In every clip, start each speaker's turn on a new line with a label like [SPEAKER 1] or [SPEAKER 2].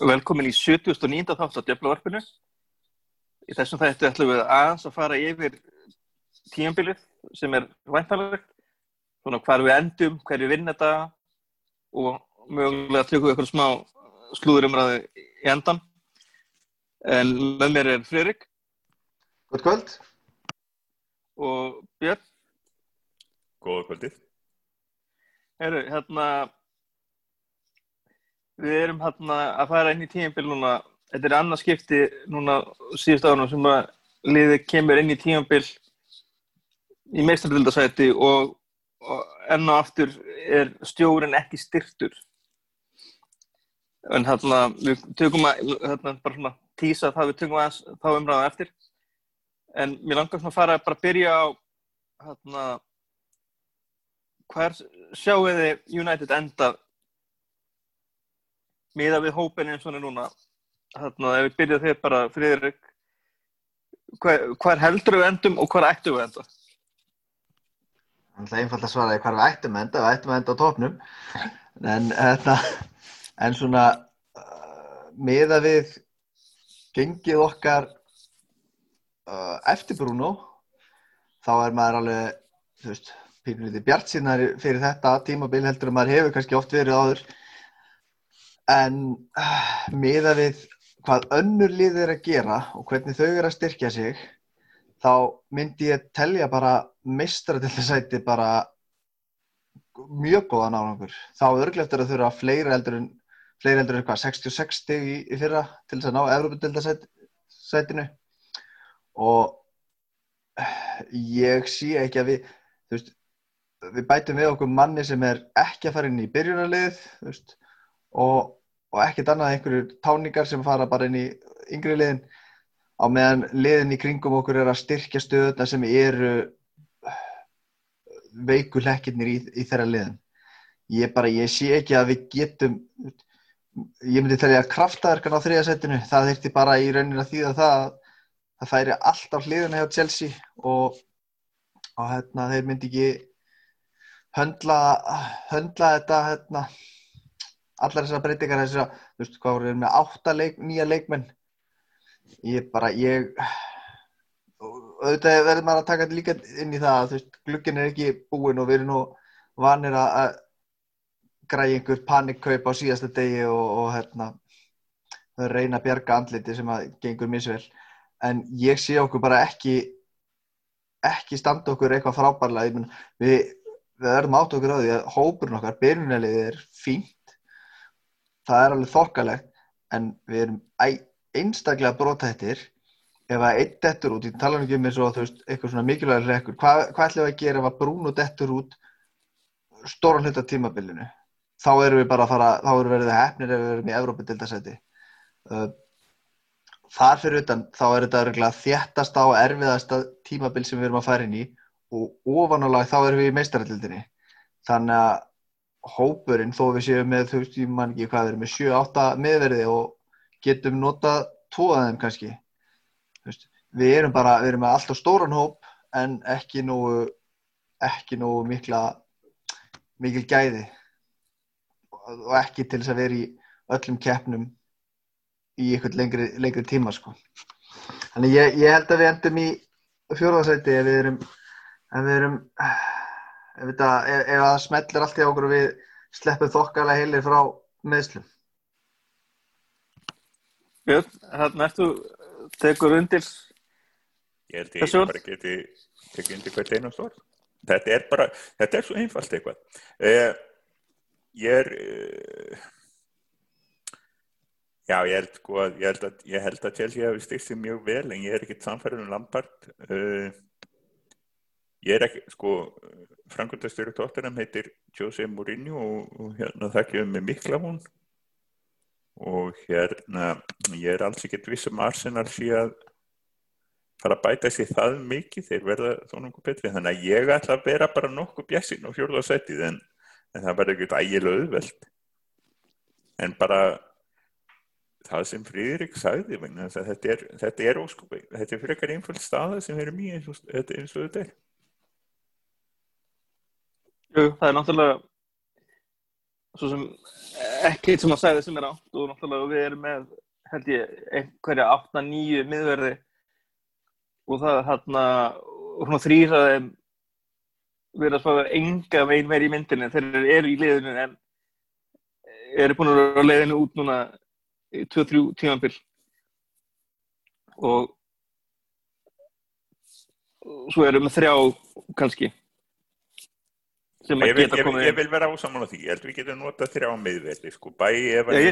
[SPEAKER 1] Velkomin í 79. þátt á Djöflavarpinu. Í þessum þættu ætlum við aðeins að fara yfir tíambilið sem er væntanlegt, svona hvar við endum, hver við vinnum þetta og mögulega tökum við eitthvað smá slúðurumræði í endan. En með mér er Friðrik
[SPEAKER 2] Góð kvöld.
[SPEAKER 1] og Björn.
[SPEAKER 3] Góða kvöldið.
[SPEAKER 1] Heru, hérna, við erum hérna að fara inn í tíambil núna, þetta er annað skipti núna síðust ánum sem að liðið kemur inn í tíambil í meistardildasæti og, og enn og aftur er stjórin ekki styrtur. En hérna, við tökum að, hérna, bara svona tísa það við tökum að þá umræða eftir. En mér langar svona að fara bara að byrja á, hérna, hver sjáu þið United enda miða við hópin eins og hann er núna þarna ef við byrjum þér bara Friðrik hver, hver heldur við endum og hver ættum við enda
[SPEAKER 2] Það er einfalt að svara því hvar við ættum að enda, við ættum að enda á topnum. En, hérna, en svona uh, miða við gengið okkar uh, eftir Bruno, þá er maður alveg, þú veist, pínulítið bjart síðan fyrir þetta tímabil heldur að maður hefur kannski oft verið áður. En uh, miða við hvað önnur lið er að gera og hvernig þau eru að styrkja sig, þá myndi ég telja bara meistaradildasæti bara mjög góðan árangur. Þá er örgleftur að þurfa fleiri heldur en, fleiri heldur en hvað, 66 stig í, í fyrra til þess að ná Evropadildasætinu og ég sé ekki að við, þú veist, við bætum við okkur manni sem er ekki að fara inn í byrjunarlið, þú veist, og, og ekkert annað einhverjur táningar sem fara bara inn í yngri liðin á meðan liðin í kringum okkur er að styrkja stöðuna sem eru veiku hlekkirnir í, í þeirra liðin. Ég bara, ég sé ekki að við getum, ég myndi telja að kraftaverkan á þriðasettinu, það þurfti bara í rauninni að þýða það að það færi alltaf hliðina hjá Chelsea og, og hérna, þeir myndi ekki höndla, höndla þetta, hérna, allar þessar breytingar, þessar, þú veist, hvað voru með átta leik, nýja leikmenn, ég bara, ég auðvitað verður maður að taka líka inn í það að þú veist, glukkin er ekki búinn og við erum nú vanir að græja einhver panikkaup á síðasta degi og, og hérna reyna að bjarga andliti sem að gengur misvel, en ég sé okkur bara ekki ekki standa okkur eitthvað frábærlega. Við, við erum átt okkur á því að hópurinn okkar, byrjunalið er fínt það er alveg þokkalegt en við erum einstaklega brotættir ef að einn dettur út, ég tala um ekki um eins og þú veist, eitthvað svona mikilvægur rekkur, hvað, hvað ætlum við að gera ef að Bruno dettur út stóran hluta tímabilinu? Þá erum við bara að fara, þá erum við verið hefnir ef við erum í Evrópa-dildasæti. Þar fyrir utan, þá er þetta örgulega þjættasta og erfiðasta tímabil sem við erum að fara inn í og ofanálag þá erum við í meistaraldildinni. Þannig að hópurinn, þó við séum með, þú veist, ég man ekki hvað, við erum með 7-8 miðverði og getum notað tvoða þeim kannski við erum bara, við erum með alltaf stóran hóp en ekki nógu ekki nógu mikla mikil gæði og ekki til þess að vera í öllum keppnum í eitthvað lengri, lengri tíma sko. Þannig ég, ég held að við endum í fjóruðarsæti ef við erum ef við erum ef, það smellir allt í okkur og við sleppum þokkalega heilir frá meðslum
[SPEAKER 1] Björn, hérna ertu tekur undir
[SPEAKER 3] Ég held ég bara geti tekið undir hvert einast orð. Þetta er bara, þetta er svo einfalt eitthvað. Eh, ég er, eh, já ég held sko að, ég held að, ég held að Chelsea hafi styrkt sér mjög vel en ég er ekkert samfærið um Lampard. Eh, ég er ekki, sko, frangundastöru tóttunum heitir Jose Mourinho og, og hérna þekkjum við mikla hún og hérna ég er alls ekkert vissum Arsenal að fara að bæta sér það mikið. Þeir verða þó nokkuð betri. Þannig að ég ætla að vera bara nokkuð bjassin á fjórðarsætið en, en það verður ekkert ægilega auðveld en bara það sem Fríðrik sagði þetta er, þetta er óskupi þetta er fyrir ekkar einföld staða sem og þetta, eins og þetta er
[SPEAKER 1] Jú, það er náttúrulega svo sem ekki sem að segja sem er átt og náttúrulega við erum með held ég einhverja 8-9 miðverði og það er hérna og svona þrýraði við erum að spáða enga veginn verið í myndinni. Þeir eru í liðinu en eru búin að vera á leiðinu út núna í 2-3 tímanbill og svo erum við þrjá kannski sem að geta komið
[SPEAKER 3] ég vil vera ásamála því, ég held við getum notað þrjá miðverði, sko, bæ
[SPEAKER 1] ég, ég,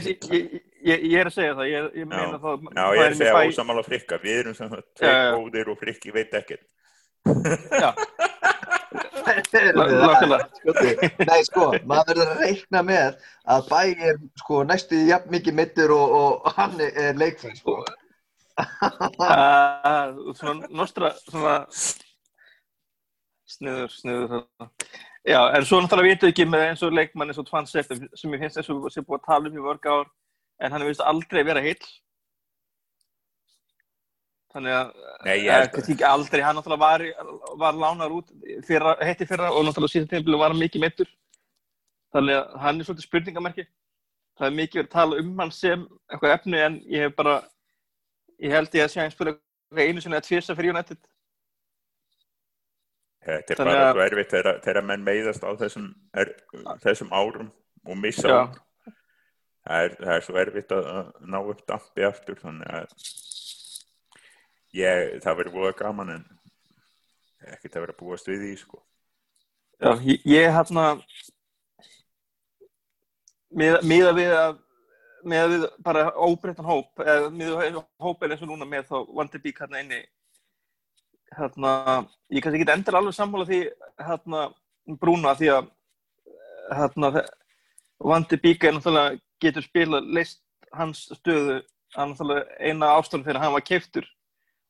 [SPEAKER 1] ég, ég er að segja það, ég, ég meina
[SPEAKER 3] Já.
[SPEAKER 1] það
[SPEAKER 3] Já, ég er að segja ósamála frikka, við erum sem það
[SPEAKER 1] Já,
[SPEAKER 3] tveir
[SPEAKER 1] já.
[SPEAKER 3] góðir og frikki veit ekkert.
[SPEAKER 1] Já.
[SPEAKER 2] Nei, sko, maður verður að reikna með að bæ er sko næstu jafn mikið mittur og, og hann er, leikfæð, sko.
[SPEAKER 1] Ah, Svona nostra, svona sniður, sniður. Já, en svo náttúrulega vitum við ekki með eins og leikmann eins og Tvann Seppum sem ég finnst eins og sem búið að tala um í mörg ár en hann er vist aldrei vera heill. Þannig að
[SPEAKER 3] Nei, ég held
[SPEAKER 1] kannski ekki aldrei, hann náttúrulega var, var lánar út fyrra, heitti fyrra og náttúrulega síðan tímabili var hann mikið meittur þannig að hann er svolítið spurningamerki. Það er mikið verið að tala um hann sem eitthvað efni en ég hef bara ég held ég að sé hann spila einu sinni eða tvisa fyrir United
[SPEAKER 3] Þetta er bara
[SPEAKER 1] að-
[SPEAKER 3] svo erfitt þegar, þegar menn meiðast á þessum, er, þessum árum og missa út. Það er, það er svo erfitt að, að ná upp dampi aftur, þannig að ég, það verður búið gaman en ekkert að vera að búast við því, sko.
[SPEAKER 1] Já, ég, ég hérna miða, miða við að miða við bara óbreyttan hóp eða miða við hópin eins og núna með þá Vandi Bík hérna inni hérna, ég kannski ekki endur alveg sammála því hérna Brúna því að hérna Vandi Bík er náttúrulega getur spila leist hans stöðu. Hann náttúrulega eina ástæðan fyrir að hann var keiftur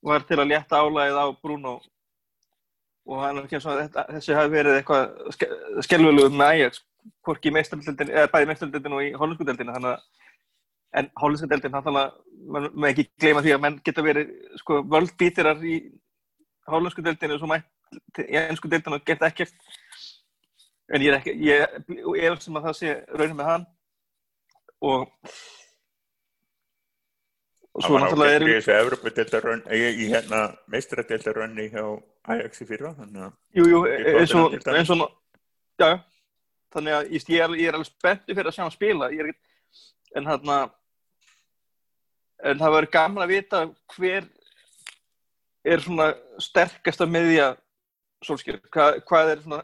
[SPEAKER 1] var til að létta álægið á Bruno. Og hann er ekki og þetta, þessi hafi verið eitthvað ske, skelvölu með Ajax hvorki í meistardeldin, eða bæði meistardeldin og í að en hollensku deldin, þannig að má ekki gleyma því að menn geta verið sko völdbítirar í hollensku deldinu svo mætt í ennsku deldinu og geta ekkert en ég er ekki, ég, ég er sem að það sé raunin með hann og og svo náttúrulega erum
[SPEAKER 3] Evropadeildarönn, í, í hérna meistradeildarönni hjá Ajax í fyrra, þannig að
[SPEAKER 1] Jú, jú,
[SPEAKER 3] Í
[SPEAKER 1] eins og,
[SPEAKER 3] Tottenham til dæmis.
[SPEAKER 1] eins og, já, já. þannig að ég, ég, er, ég er alveg spenntu fyrir að sjá hann spila, ég er en hann en það verður gaman að vita hver er svona sterkasta miðja solskjör, hvað, hvað er svona,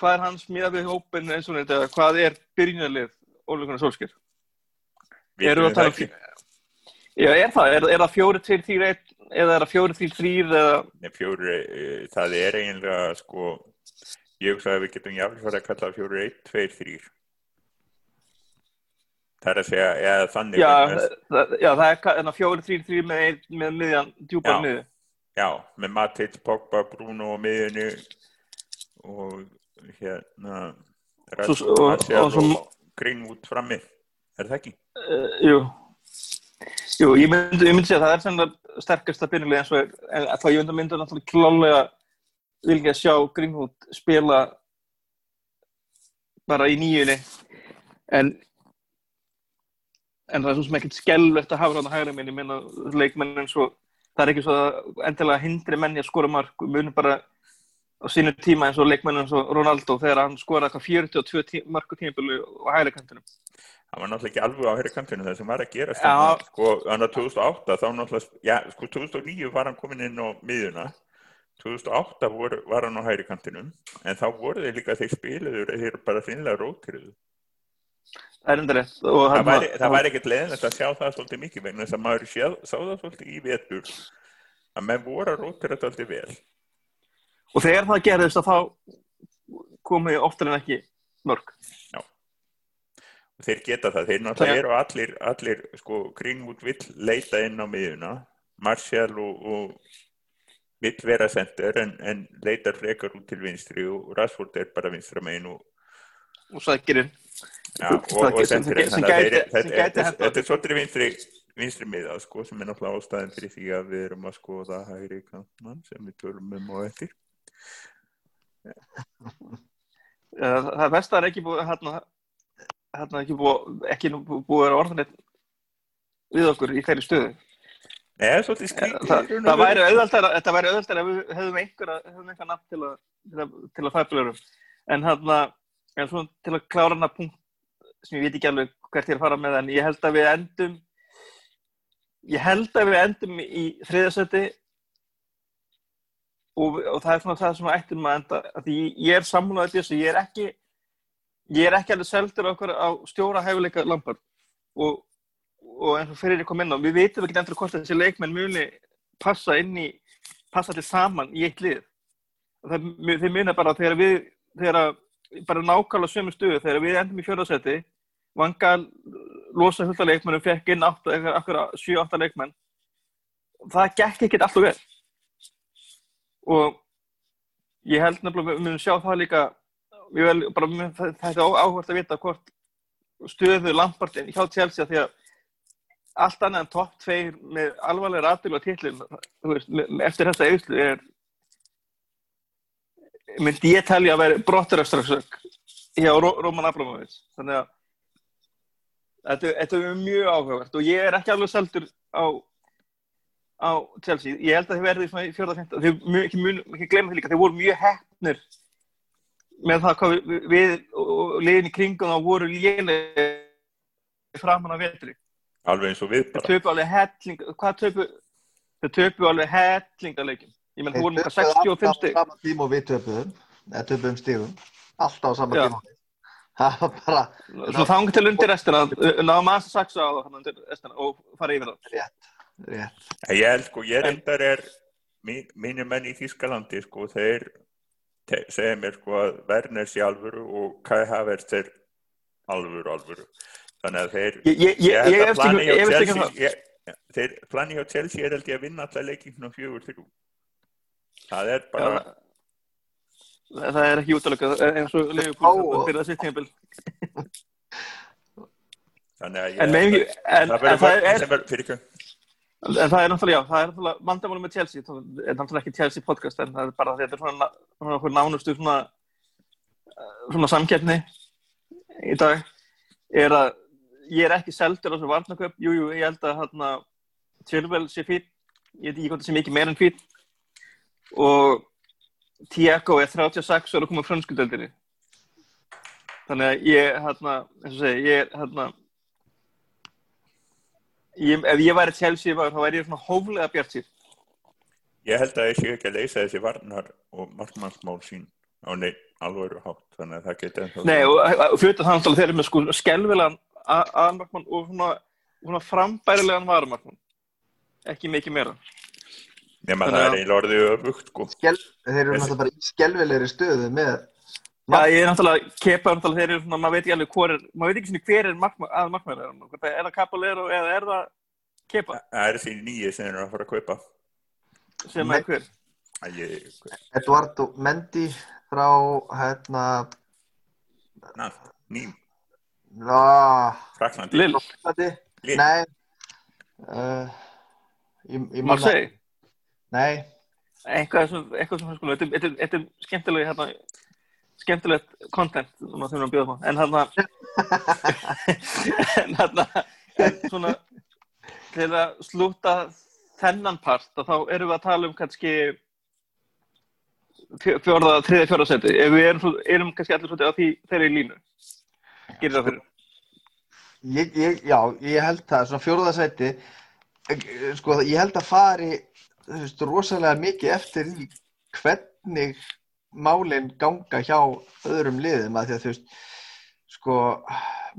[SPEAKER 1] hvað er hans miða við hópin eins og þetta, hvað er byrjunarlið ólíkunar solskjör?
[SPEAKER 3] við
[SPEAKER 1] Erum við að tala um Já, er það, er, er það fjóri, tveir, þrýr, einn, eða er það fjóri, þrýr, þrýr, eða,
[SPEAKER 3] Nei, fjóri, eh, það er eiginlega sko, ég hugsa að við getum jáfnvel farið að kalla það fjóri, einn, tveir, þrýr. Það er að segja, eða þannig
[SPEAKER 1] já, það, já, það er fjóri, þrýr, þrýr með, með miðjan, djúpan
[SPEAKER 3] Já. Já, með Matic, Pogba, Bruno og miðjunni og hérna
[SPEAKER 1] Svo- og- svo-
[SPEAKER 3] Greenwood frammi, er það ekki?
[SPEAKER 1] Uh, jú, jú, ég myndi, ég myndi segja að það er sem sterkasta byrjulega eins og er, en þá ég myndi myndi náttúrulega klálega vilja sjá Greenwood spila bara í nýjunni, en en það er svo sem ekkert skelvert að hafa hann að hægra minn, ég meina leikmenn eins og það er ekki svo endilega hindri menni að skora mark, munum bara á sínu tíma eins og leikmenn eins og Ronaldo þegar hann skoraði eitthvað 42 tí, marku tímabölu á hægra kantinum.
[SPEAKER 3] Það var náttúrulega ekki alveg á hægri kantinu það sem var að gera sko, þannig að 2008 þá náttúrulega, já, sko 2009 var hann komin inn á miðjuna. 2008 vor, var hann á hægri kantinum. En þá voru þeir líka þeir spiluður þeir bara finnilega rótiruðu
[SPEAKER 1] Það er og
[SPEAKER 3] það væri, væri ekkert leðinlegt að sjá það svolítið mikið vegna þess að maður sé, sá það svolítið í vetur að menn voru að rótira þetta svolítið vel
[SPEAKER 1] Og þegar það gerðist að þá komu oftar en ekki mörg.
[SPEAKER 3] og þeir geta það, þeir náttúrulega
[SPEAKER 1] Já.
[SPEAKER 3] eru allir, allir sko, Greenwood vill leita inn á miðjuna Martial og, og vill vera sendur en, en leitar frekar út til vinstri og Rashford er bara vinstra megin og,
[SPEAKER 1] Og sækirinn.
[SPEAKER 3] Og, þetta
[SPEAKER 1] gæti
[SPEAKER 3] þetta- er svolítið vinstri vinstri miða sko, sem er náttúrulega ástæðin fyrir því að við erum að skoða hægri kantmann sem við tölum um og eftir
[SPEAKER 1] Það er best að það er ekki búið hérna, ekki búið, ekki búið að vera orðanett við okkur í þeirri stöðu.
[SPEAKER 3] Nei, er svolítið skrítið.
[SPEAKER 1] Það, það væri auðvöldar, þetta væri auðvöldar ef við hefðum einhverja, hefðum einhverja nafn til að, til að, að fæflurum. En hérna, til að klára hana punkt sem ég veit ekki alveg hvert ég er að fara með, en ég held að við endum, ég held að við endum í þriðasöti og, og það er svona það sem ættum að enda, að því ég er sammálaðið þessu, ég er ekki, ég er ekki alveg seldur okkur á stjóra hæfuleika Lampard og og eins og fyrir ég kom inn á, við veitum ekki endur hvort þessi leikmenn muni passa inn í, passa allir saman í eitt lið. Það, þið muna bara þegar við, þegar bara nákvæmlega sömu stuðu, þegar við endum í fjörðarsæti, vangal losa hulta leikmennum, fekk inn 7-8 leikmenn, það gekk ekkert alltaf vel. Og ég held nefnilega, við munum sjá það líka, vel, bara, það er áhvert að vita hvort stöðu Lampartin hjá Chelsea því að allt annað en topp tveir með alvarlega rættil og tillin eftir þessa auðslu er myndi ég telja að vera brotturökstraksök hjá Róman Abramovic þannig að þetta, þetta er mjög áhugavert og ég er ekki alveg seldur á, á Chelsea, ég held að þið verði í fjörða fynda, þið ekki, ekki glemja því líka, þið voru mjög hefnir með það hvað við, við og liðin í kringum þá voru lélega framan af vetri
[SPEAKER 3] Alveg eins og við bara.
[SPEAKER 1] Þau töpu alveg helling, hvað töpu, þau töpu alveg helling að leikin. Ég menn, þú voru líka 65 stíg.
[SPEAKER 2] Alltaf á sama tíma og við töpuðum, eða töpuðum stígum, alltaf á sama tíma. Það var bara...
[SPEAKER 1] Svo þangur til undir restina, náðum aðeins að saksa á það undir restina og fara yfir það.
[SPEAKER 2] Rétt, rétt.
[SPEAKER 3] Ég held sko, ég reyndar er, mín, mínir menn í Þískalandi sko, þeir segja mér sko að Werner sé alvöru og Kai Havertz er alvöru, alvöru. Þannig að þeir,
[SPEAKER 1] ég, ég, ég, ég eftir ekki um það.
[SPEAKER 3] Þeir plani á Chelsea er held ég að vinna alltaf leikingum á fjögur þrjú. Það er bara...
[SPEAKER 1] Það er ekki útalökað eins og Leopold fyrir að sitt tímabill.
[SPEAKER 3] Þannig að ég...
[SPEAKER 1] En,
[SPEAKER 3] það
[SPEAKER 1] er náttúrulega, já, það er náttúrulega vandamáli með Chelsea, það er náttúrulega ekki Chelsea podcast, en það er bara þetta er svona, svona nánustu svona, svona samkeppni í dag, er að ég er ekki seldur á þessu varnaköp, jújú, ég held að hérna Chilwell sé fít, ég veit ekki hvort það sé mikið meira en fít og Tiago er 36 og er að koma frönskudöldir þannig að ég hérna, eins og segi, ég er hérna ég, ef ég væri Chelsea þá væri ég svona hóflega bjart sír
[SPEAKER 3] Ég held að ég sé ekki að leysa þessi varnar og markmannsmál sín á neitt alveg hátt, þannig að það geta
[SPEAKER 1] Nei, og fyrir þannig að þeir eru með sko skelvilegan aðmarkmann og svona, svona frambærilegan varumarkmann ekki mikið meira
[SPEAKER 3] Nefn að það er eiginlega orðið öfugt sko.
[SPEAKER 2] Skel, Þeir eru náttúrulega bara í skelvilegri stöðu með
[SPEAKER 1] Já, ég er náttúrulega, kepa náttúrulega, þeir eru svona, maður veit ekki alveg hver er, maður veit ekki svona hver er markma, að markmaður er, er það Caballero eða er það kepa?
[SPEAKER 3] Það er því nýju sem þeir eru að fara að kaupa.
[SPEAKER 1] Sem er hver?
[SPEAKER 3] Ég...
[SPEAKER 2] Eduardo Mendy frá, hérna...
[SPEAKER 3] Ná, ným.
[SPEAKER 2] Ná...
[SPEAKER 3] Fraklandi.
[SPEAKER 1] Lill.
[SPEAKER 2] Nei. Uh,
[SPEAKER 1] Marseille?
[SPEAKER 2] Nei.
[SPEAKER 1] Eitthvað sem, eitthvað sem, sko, þetta er skemmtilega, hérna, skemmtilegt content sem við þurfum að bjóða en hérna en hérna en svona til að slúta þennan part þá erum við að tala um kannski fjórða, þriði fjórða seti. Ef við erum, erum kannski allir svolítið á því þeirri línu. Gerir það fyrir?
[SPEAKER 2] Ég, ég, Já, ég held það. Svona fjórða seti sko, ég held að fari veist, rosalega mikið eftir í hvernig málinn ganga hjá öðrum liðum að því að þú veist sko,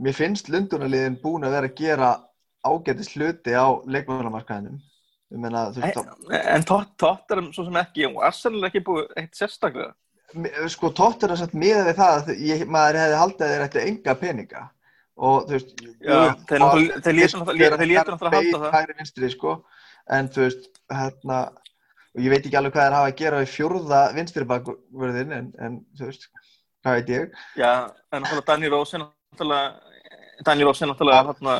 [SPEAKER 2] mér finnst Lundunarliðin búin að vera að gera ágætis hluti á leikmannamarkaðinum. Meina, veist,
[SPEAKER 1] en, en er svo sem ekki og Arsenal ekki búið eitt sérstaklega.
[SPEAKER 2] Sko tótt að setja miða við það að ég, maður hefði haldið þeir ætti enga peninga. Og þú veist
[SPEAKER 1] þeir lítur náttúrulega að halda það.
[SPEAKER 2] sko en þú veist hérna og ég veit ekki alveg hvað það er að hafa að gera í fjórða vinstyribakvörðin en, en þú veist, hvað veit ég.
[SPEAKER 1] Já, en náttúrulega Danny Rose er náttúrulega Danny Rose er náttúrulega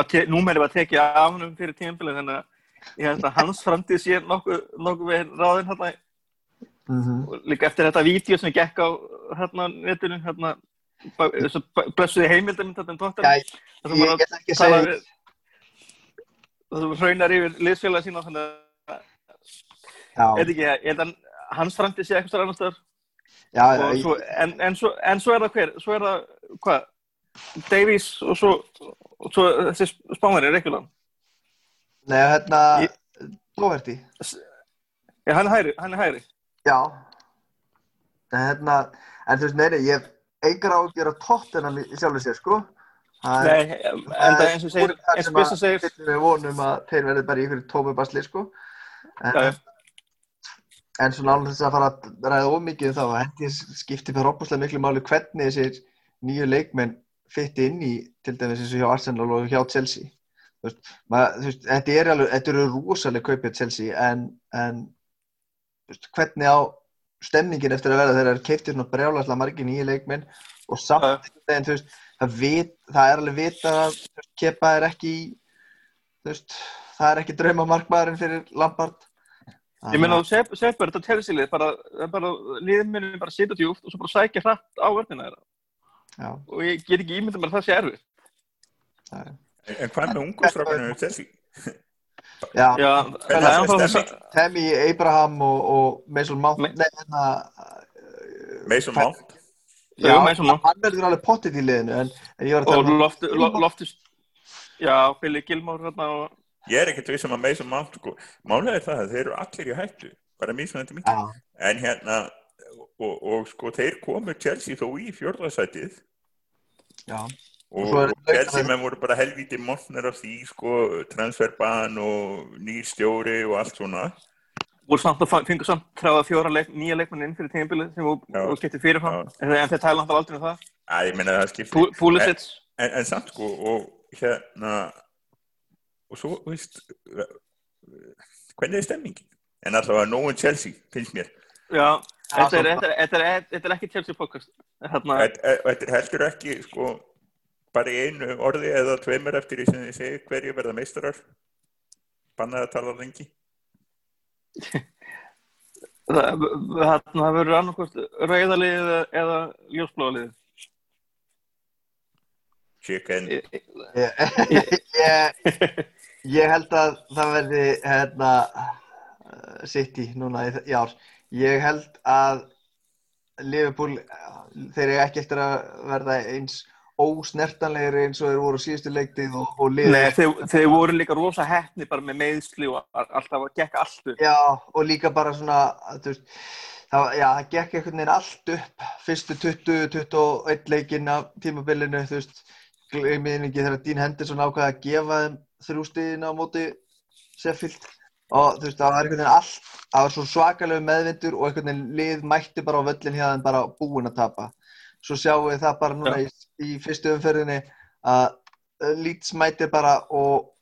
[SPEAKER 1] að númerið var tekið af hann fyrir tímfili þannig að ég held að hans framtíð sé nokkuð nokku við ráðin hérna
[SPEAKER 2] mm -hmm.
[SPEAKER 1] líka eftir þetta vídeo sem gekk á hérna netinu hérna þessu blessuði heimildum þetta um tóttir
[SPEAKER 2] Já, ég, ég get ekki að segja
[SPEAKER 1] þessum hraunar yfir liðsfélag sína þannig að er ekki, ég held að hans framtíð sé eitthvað annar stöður en, en, svo, en svo er það hver? Svo er það, hvað? Davies og svo, og svo þessi spánverið, Reykjuland
[SPEAKER 2] nei, hérna Doverty
[SPEAKER 1] Já, hann er hægri, hann er hægri.
[SPEAKER 2] Já. En hérna, en þú veist, nei, nei, ég hef engar ágjör að tóttina sjálfur sér, sko
[SPEAKER 1] Nei, en það eins og segir eins og Bissa
[SPEAKER 2] að fyllir við vonum að þeir verði bara í ykkur tómi basli sko. En, en svona alveg þess að fara að ræða ómikið um þá ég skipti fyrir opaslega miklu máli hvernig þessir nýju leikmenn fytti inn í til dæmis eins og hjá Arsenal og hjá Chelsea. Þú veist, maður, þú veist, þetta er alveg þetta eru rosalega kaupið Chelsea en, en veist, hvernig á stemningin eftir að vera þegar þeir keiptir svona brjálæslega margir nýju leikmenn og samt veginn, þú veist, það, vit, það er alveg vita að Kepa er ekki veist, það er ekki drauma markmaðurinn fyrir Lampard.
[SPEAKER 1] Ég meina þú segir bara þetta telsilið bara, bara liðminni bara sitja djúft og svo bara sækja hratt á vörnina þeirra.
[SPEAKER 2] Já,
[SPEAKER 1] og ég get ekki ímyndað mér að það sé erfið
[SPEAKER 2] það er-
[SPEAKER 3] En, hvað með ungustrákunum við Chelsea?
[SPEAKER 2] Já,
[SPEAKER 1] Já,
[SPEAKER 3] Hvernig
[SPEAKER 1] það er ennþá
[SPEAKER 2] Tammy Abraham og, og Mason Mount.
[SPEAKER 1] Me-
[SPEAKER 2] nei, hérna,
[SPEAKER 3] Mason Mount?
[SPEAKER 2] já,
[SPEAKER 1] Mason Mount.
[SPEAKER 2] hann verður alveg pottit í liðinu en, en ég var að
[SPEAKER 1] og
[SPEAKER 2] tala um
[SPEAKER 1] lofti, lo- loftist Já, Billy Gilmore hérna og
[SPEAKER 3] Ég er ekkert vissum að Mason Mount sko, málega er það að þeir eru allir í hættu bara mismunandi mikið.
[SPEAKER 2] Já,
[SPEAKER 3] en hérna og, og sko þeir komu Chelsea þó í fjórðarsætið
[SPEAKER 2] já,
[SPEAKER 3] og,
[SPEAKER 2] svo er-
[SPEAKER 3] og Chelsea menn voru bara helvíti montnir af því sko transferban og nýr stjóri og allt svona.
[SPEAKER 1] Voru samt að fengur samt tráða fjóra leik, nýja leikmenn inn fyrir tímabilið sem
[SPEAKER 3] Já.
[SPEAKER 1] voru getið fyrirfram en, en þeir tæla alltaf aldrei um það.
[SPEAKER 3] Að ég meina það
[SPEAKER 1] Pú- Pulisic.
[SPEAKER 3] En, en samt sko og hérna og svo, veist hvernig er stemmingin en allavega nógun Chelsea, finnst mér.
[SPEAKER 1] Já, þetta er, er, þetta er, er ekki Chelsea podcast Þarna,
[SPEAKER 3] Þetta e- þetta er heldur ekki sko bara í einu orði eða tveimur eftir því sem þið segir hverju verða meistarar. Bannað að tala lengi.
[SPEAKER 1] Það, þarna, það verður annarkvæmst rauðalið eða, eða ljósblóðalið
[SPEAKER 3] chicken.
[SPEAKER 2] Ég, ég, ég held að það verði hérna uh, City núna í, í ár. Ég held að Liverpool þeir eru ekki eftir að verða eins ósnertanlegri eins og þeir voru síðustu leiktið og, og liðið.
[SPEAKER 1] Nei, þeir, þeir voru líka rosa hettni bara með meðsli og alltaf að gekka allt upp.
[SPEAKER 2] Já, og líka bara svona, þú veist, það, já, gekk einhvern veginn allt upp, fyrstu 20-21 leikinn af tímabilinu, þú veist, gleymið ekki þegar Dean Henderson ákvaði að gefa þeim þrjú stíðin á móti Sheffield. Og þú veist, það var einhvern veginn allt, það var svo svakalegu meðvindur og einhvern veginn lið mætti bara á völlin hjá þeim bara búin að tapa. Svo sjáum við það bara núna í, í fyrstu umferðinni að Leeds mætir bara og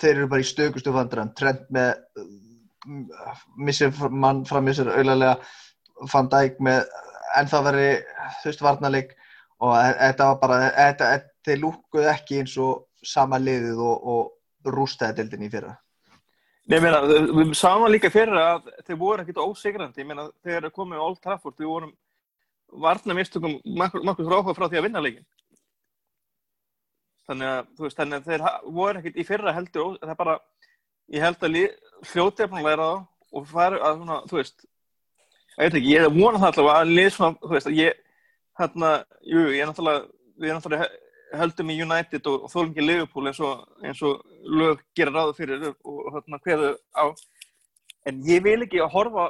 [SPEAKER 2] þeir eru bara í stökustu vandræðum. Trent með uh, missir mann fram í sér auðlega Van Dijk með ennþá veri þú veist varnarleik og e- þetta var bara þetta, þetta, þeir lúkuðu ekki eins og sama liðið og, og rústaði dildin í fyrra.
[SPEAKER 1] Nei, ég meina, við sáum það líka fyrir að þeir voru ekkert ósigrandi, ég meina, þegar þeir komið á Old Trafford, við vorum varna mistökum makkur fráhuga frá því að vinna leikin. Þannig að, þú veist, þannig að þeir voru ekkert í fyrra heldur, ó- það er bara, ég held að hljótið er búin að læra það og fara að, svona, þú veist, ég veit ekki, ég vona það allavega að lið svona, þú veist, að ég, hérna, jú, ég er náttúrulega, við erum náttúrulega höldum í United og, og þólum ekki Liverpool eins og, eins og lög gera ráðu fyrir og, og hérna hverðu á en ég vil ekki að horfa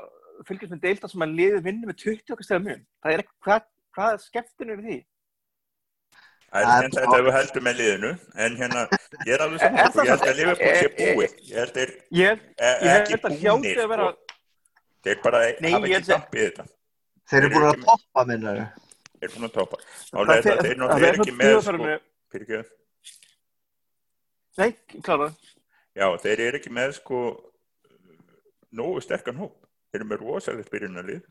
[SPEAKER 1] fylgjast með deilda sem að liði vinni með 20 okkar mun það er ekki, hvað, hvað er skemmtinu við því?
[SPEAKER 3] Það er
[SPEAKER 2] Það er
[SPEAKER 3] skemmt að við heldum með liðinu. En hérna, ég er alveg
[SPEAKER 1] Er- er
[SPEAKER 3] saman
[SPEAKER 1] það
[SPEAKER 3] ég held
[SPEAKER 1] það?
[SPEAKER 3] að Liverpool sé
[SPEAKER 1] Er- er-
[SPEAKER 3] búið. Ég held þeir
[SPEAKER 1] Ég,
[SPEAKER 3] e-
[SPEAKER 1] ég held
[SPEAKER 3] ekki
[SPEAKER 1] að hljóti
[SPEAKER 3] búnir
[SPEAKER 1] að vera
[SPEAKER 3] sko. þeir bara
[SPEAKER 1] Nei,
[SPEAKER 3] hafa ekki
[SPEAKER 1] að-
[SPEAKER 3] tampið þetta.
[SPEAKER 2] Þeir eru búin
[SPEAKER 3] eru
[SPEAKER 2] að
[SPEAKER 3] ekki-
[SPEAKER 2] toppa minnar
[SPEAKER 3] þeir eru búin að
[SPEAKER 1] það
[SPEAKER 3] er það að þeir
[SPEAKER 1] það
[SPEAKER 3] náttúrulega
[SPEAKER 1] er
[SPEAKER 3] er ekki með sko.
[SPEAKER 1] Nei, klára.
[SPEAKER 3] Já, þeir eru ekki með sko nógu sterkan hóp. Þeir eru með rosalegt byrjunarlið,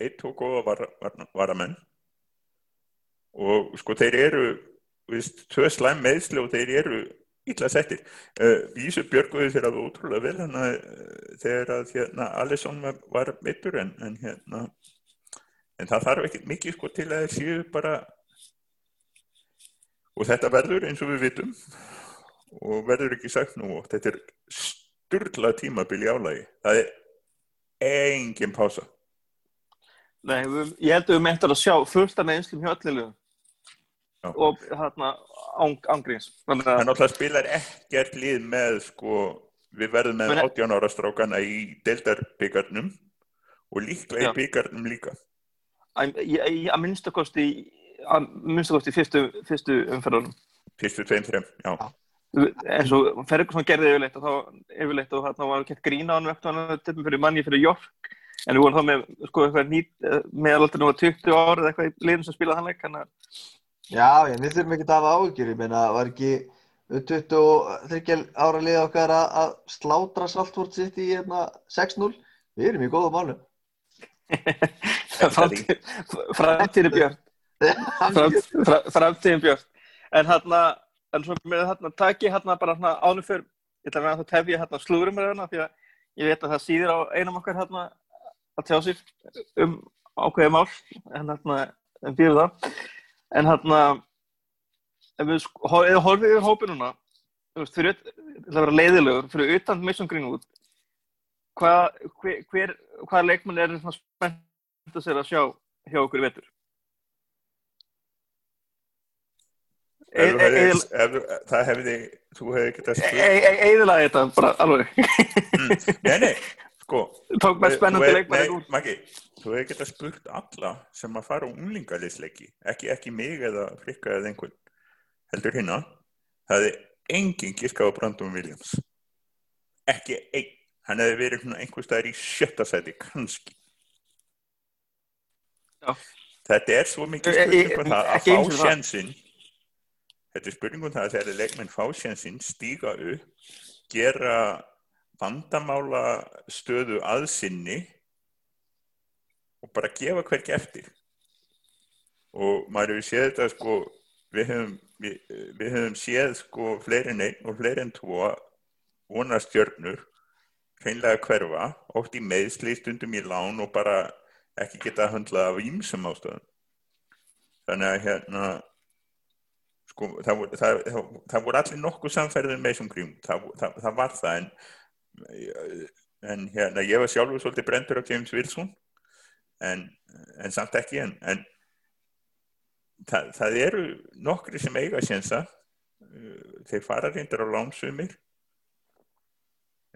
[SPEAKER 3] eitt og góða var, var, varamenn og sko þeir eru, viðst, tvö slæm meðsli og þeir eru illa settir. Uh, Vísu björguðu þeir alveg ótrúlega vel hana, uh, þegar að hérna, Alisson var, mittur en, en hérna en það þarf ekkert mikið sko til að séu bara og þetta verður eins og við vitum og verður ekki sagt nú og þetta er sturla tímabil í álagi. Það er engin pása.
[SPEAKER 1] Nei, við, ég held að við meintar að sjá fullt af meðinslum hjá öllilegu
[SPEAKER 3] Já.
[SPEAKER 1] og hérna án, ángríns þannig
[SPEAKER 3] Það
[SPEAKER 1] að
[SPEAKER 3] náttúrulega spilar ekkert lið með sko, við verðum með
[SPEAKER 1] Men-
[SPEAKER 3] 18 ára strákana í deildarbyggarnum og líklega í byggarnum líka.
[SPEAKER 1] að, ég- að minnsta kosti að minnsta kosti í fyrstu, fyrstu umferðunum
[SPEAKER 3] Fyrstu tveim, þreim, já.
[SPEAKER 1] eins og Ferguson gerði yfirleitt og þá yfirleitt og hérna var kett grína á hann vektu hann til fyrir manni fyrir York en við vorum þá með sko eitthvað nýtt meðalaldinu var 20 ára eða eitthvað í liðum sem spilaði hann leik þannig að
[SPEAKER 2] Já, já, við þurfum ekki að hafa áhyggjur, ég meina, var ekki 23 ára liða okkar að, slátra Saltford sitt í hérna 6-0? Við erum í góða málum.
[SPEAKER 1] framtíð- framtíðin björn. Fram- fra- framtíðin björn. En hérna en svo með hérna taki hérna bara hérna ánum fyrr. Ég ætla að vera að það tefja hérna slúðurum með hérna því að ég veit að það síðir á einum okkar hérna að tjá sig um ákveðið mál. En hérna en býður það en hérna ef við horfið yfir hópið núna fyrir, ut- ég ætla að vera leiðilegur fyrir utan Mason Greenwood hvað hver, hver, hvaða leikmenn er svona spennt að sér að sjá hjá okkur
[SPEAKER 3] hefði- þú- Það hefði, þú hefði getað spurt.
[SPEAKER 1] þetta bara alveg
[SPEAKER 3] Nei, nei, sko.
[SPEAKER 1] tók með spennandi leikmenn
[SPEAKER 3] Nei, Maggi, þú hefði getað spurt alla sem að fara á unglingaliðsleiki, ekki, ekki mig eða frikka eða einhvern, heldur hérna, það hefði enginn giskað á Brandon Williams. Ekki einn. Hann hefði verið einhvers staðar í sjötta sæti, kannski.
[SPEAKER 1] Já.
[SPEAKER 3] Þetta er svo mikið
[SPEAKER 1] E- e-
[SPEAKER 3] um það að fá sjansinn Þetta er spurning um það að þegar leikmenn fá sjansinn, stíga upp, gera vandamála stöðu aðsinni og bara gefa hverki eftir. Og maður hefur séð þetta sko, við höfum, við, við höfum séð sko fleiri en einn og fleiri en tvo vonastjörnur hreinlega hverfa, oft í meðsli, stundum í lán og bara ekki geta að höndla af ímsum ástöðum. Þannig að hérna, sko, það, það, það, það voru allir nokkuð samferðin með þessum grím, það var það, en, en hérna, ég var sjálfur svolítið brendur af James Wilson, en, en samt ekki, en, en það, það eru nokkri sem eiga sénsa, þeir fara reyndir á lánsumir,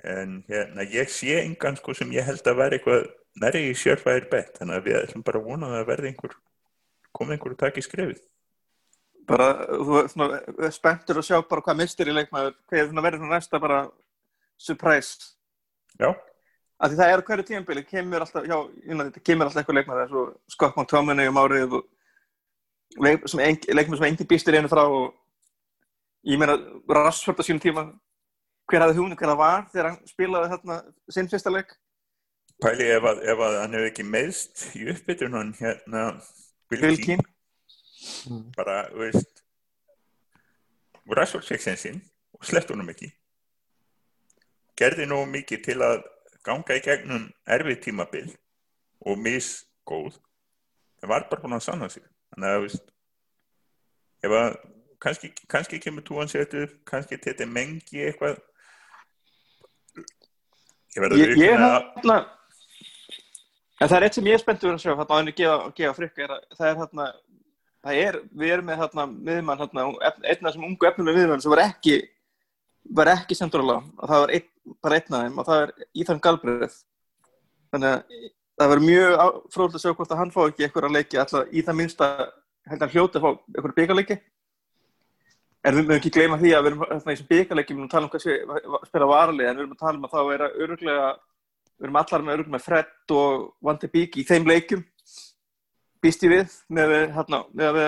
[SPEAKER 3] en hérna, ég sé engan sko sem ég held að vera eitthvað næri í sjörfæðir bett, þannig að við ætlum bara að vona að það verði einhver, komið einhver að taka í skrefið.
[SPEAKER 1] bara, þú er svona spenntur að sjá bara hvað mistir í leikmaður hvað er svona verið svona næsta bara surprise.
[SPEAKER 3] Já,
[SPEAKER 1] því það er hverju tímabili, kemur alltaf já, United, kemur alltaf eitthvað leikmaður eins og Scott McTominay um árið og leik, sem ein, leikmaður sem engin býstir einu frá og ég meina Rashford á sínum tíma hver hafði hugmynd, hver það var þegar hann spilaði þarna sinn fyrsta leik?
[SPEAKER 3] Pæli ef að, ef að hann hefur ekki meðst í uppbytun hann hérna Keane,
[SPEAKER 1] Keane.
[SPEAKER 3] Bara, veist og Rashford fekk sen sinn og sleppt honum ekki. Gerði nógu mikið til að ganga í gegnum erfið tímabil og misgóð það var bara búin að sanna sig. Þannig að, veist ef að, kannski, kannski kemur túan setur, kannski þetta mengi eitthvað. Ég verði að að
[SPEAKER 1] hérna en það er eitt sem ég er spenntur að sjá hérna á henni gefa, gefa frikka að það er hérna það er, við erum með hérna miðmann hérna, einn af þessum ungu efnulega miðmann sem var ekki var ekki sendur alveg og það var einn, bara einn af þeim og það er Íþann Galbreið þannig að það verður mjög fróðilegt að sjá hvort að hann fá ekki eitthvað leiki. Alltaf í það minnsta held að hljóta að fá eitthvað byggarleiki en við mögum ekki gleyma því að við erum í þessum byggarleiki við erum að tala um hvað sé spila varalið en við erum að tala um að þá er að öruglega við erum allar með öruglega með Fred og Van de Beek í þeim leikum býst ég við með að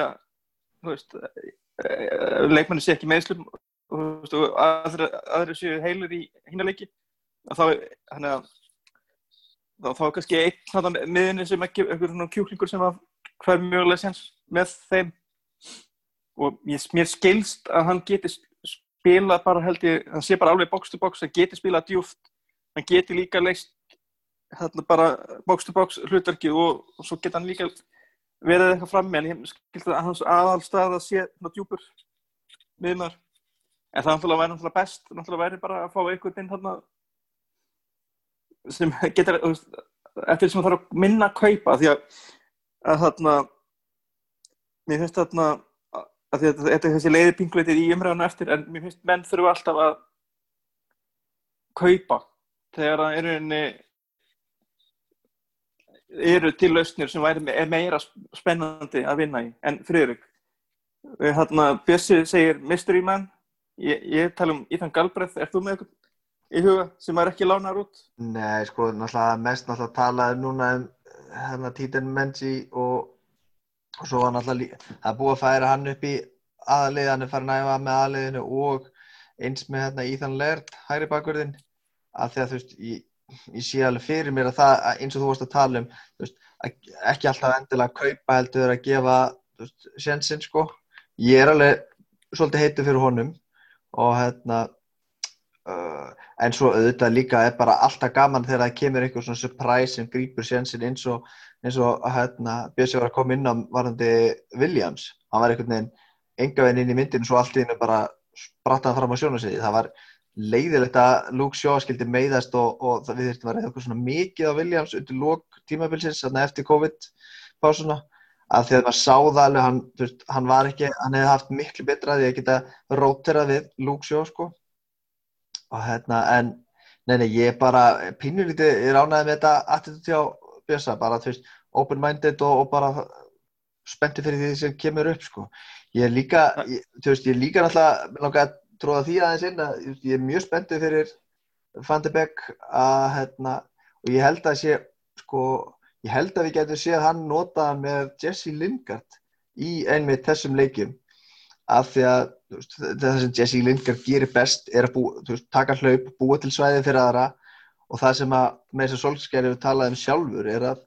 [SPEAKER 1] veist eh, leikmenni sé ekki meðslum og aðri, séu heilur í hína leiki. Að þá er kannski einn þarna miðinni sem ekki einhver svona kjúklingur sem hver mjögulega sens með þeim. Og mér, skilst að hann geti spila bara held ég, hann sé bara alveg box to box, hann geti spilað djúft hann geti líka leist hérna bara box to box hlutverki og, og svo geta hann líka verið eitthvað frammi. En ég skilst að hans aðalstað að sé djúpur miðmar. En það náttúrulega væri náttúrulega best, náttúrulega væri bara að fá einhvern inn þarna sem getur, eftir sem það þarf að minna að kaupa því að, að þarna, mér finnst þarna, að því að þetta er þessi leiði pingleitið í umræðinu eftir, en mér finnst menn þurfu alltaf að kaupa þegar það eru einni eru til lausnir sem væri er meira spennandi að vinna í. En hérna Bjössi segir mystery man ég, ég tala um Íðan Galbreið er þú með eitthvað í huga sem er ekki lánar út?
[SPEAKER 2] Nei, sko, náttúrulega mest náttúrulega talaði núna um hérna Títen Menzi og, og svo var náttúrulega það búið að færa hann upp í aðlið, hann er farin að æfa með aðliðinu og eins með hérna Íðan Lert hægri bakverðin að því að þú veist, ég, ég sé alveg fyrir mér að það, eins og þú varst að tala um veist, ekki alltaf endilega að kaupa heldur að gefa sjansinn sko, ég er alveg svolítið heitu fyrir honum og hérna uh, en svo auðvitað líka er bara alltaf gaman þegar það kemur einhver svona surprise sem grýpur sjansinn eins og og hérna Björsi var að koma inn á varandi Williams, hann var einhvern veginn enga veginn inn í myndinu svo allt í hennu bara sprattaði fram á sjónasviði, það var leiðilegt að Luke Shaw skildi meiðast og, og við þurftum að reyða eitthvað svona mikið á Williams undir lók tímabilsins eftir COVID-pásuna að því að maður sáða alveg hann, veist, hann var ekki, hann hefði haft miklu betra því að geta róterað við Luke Shaw sko. Og hérna en nei, nei, ég bara pínulítið, ég ránaði með þetta attitúti á Björsa, bara þú veist open-minded og, og bara spenntið fyrir því sem kemur upp sko. Ég er líka, ég, þú veist, ég er líka náttúrulega tróða því aðeins inn að ég er mjög spenntið fyrir Van de Beek að hérna, og ég held að sé sko, ég held að við getum séð hann nota með Jesse Lingard í einmitt þessum leikjum. Af því að veist, það sem Jesse Lingard gerir best er að bú, veist, taka hlaup, búa til svæði fyrir aðra. Og það sem að með þess að solskæri við talaðum sjálfur er að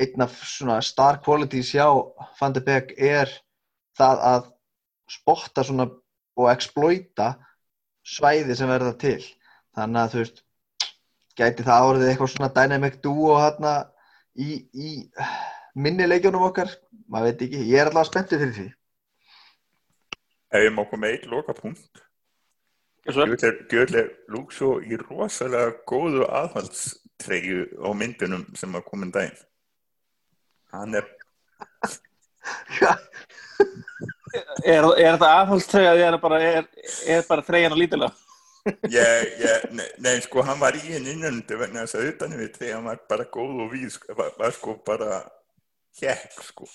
[SPEAKER 2] einn af svona star qualities hjá Van de Beek er það að spotta svona og exploita svæði sem verða til. Þannig að þú veist gæti það árið eitthvað svona dynamic duo hérna í, í minni leikjónum okkar maður veit ekki, ég er alltaf spenntið fyrir því.
[SPEAKER 3] Ef ég má koma eitt loka punkt Gjörlega lúk svo í rosalega góðu aðhaldstreyju á myndunum sem að koma um daginn. Hann er
[SPEAKER 1] Er, er þetta aðhaldstreyja eða er, er, er bara treyjan og lítilega?
[SPEAKER 3] Ég, ég, nei, nei, sko, hann var í henni innanundu vegna þess að utanum við treyjan var bara góð og víð, sko, var, var sko bara hjekk, sko.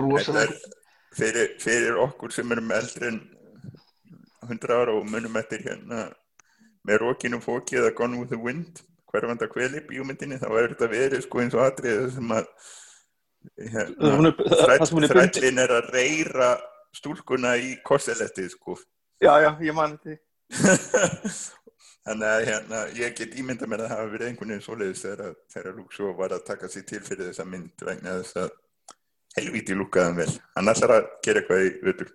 [SPEAKER 2] Rósalega.
[SPEAKER 3] Fyrir, fyrir okkur sem erum eldri en 100 ára og munum eftir hérna með rókinu fóki eða Gone with the Wind, hverfanda kveli bíómyndinni, þá er þetta verið sko eins og atriðið sem að hérna, þrællin er að reyra stúlkuna í korselettið sko
[SPEAKER 1] já já ég mani því.
[SPEAKER 3] Þannig að hérna, ég get ímynda mér að það hafa verið einhvern veginn svoleiðis þegar, Lúksó var að taka sér til fyrir þessa mynd vegna þess að helviti lúkaðan vel. Hann ætlar að gera eitthvað í völdur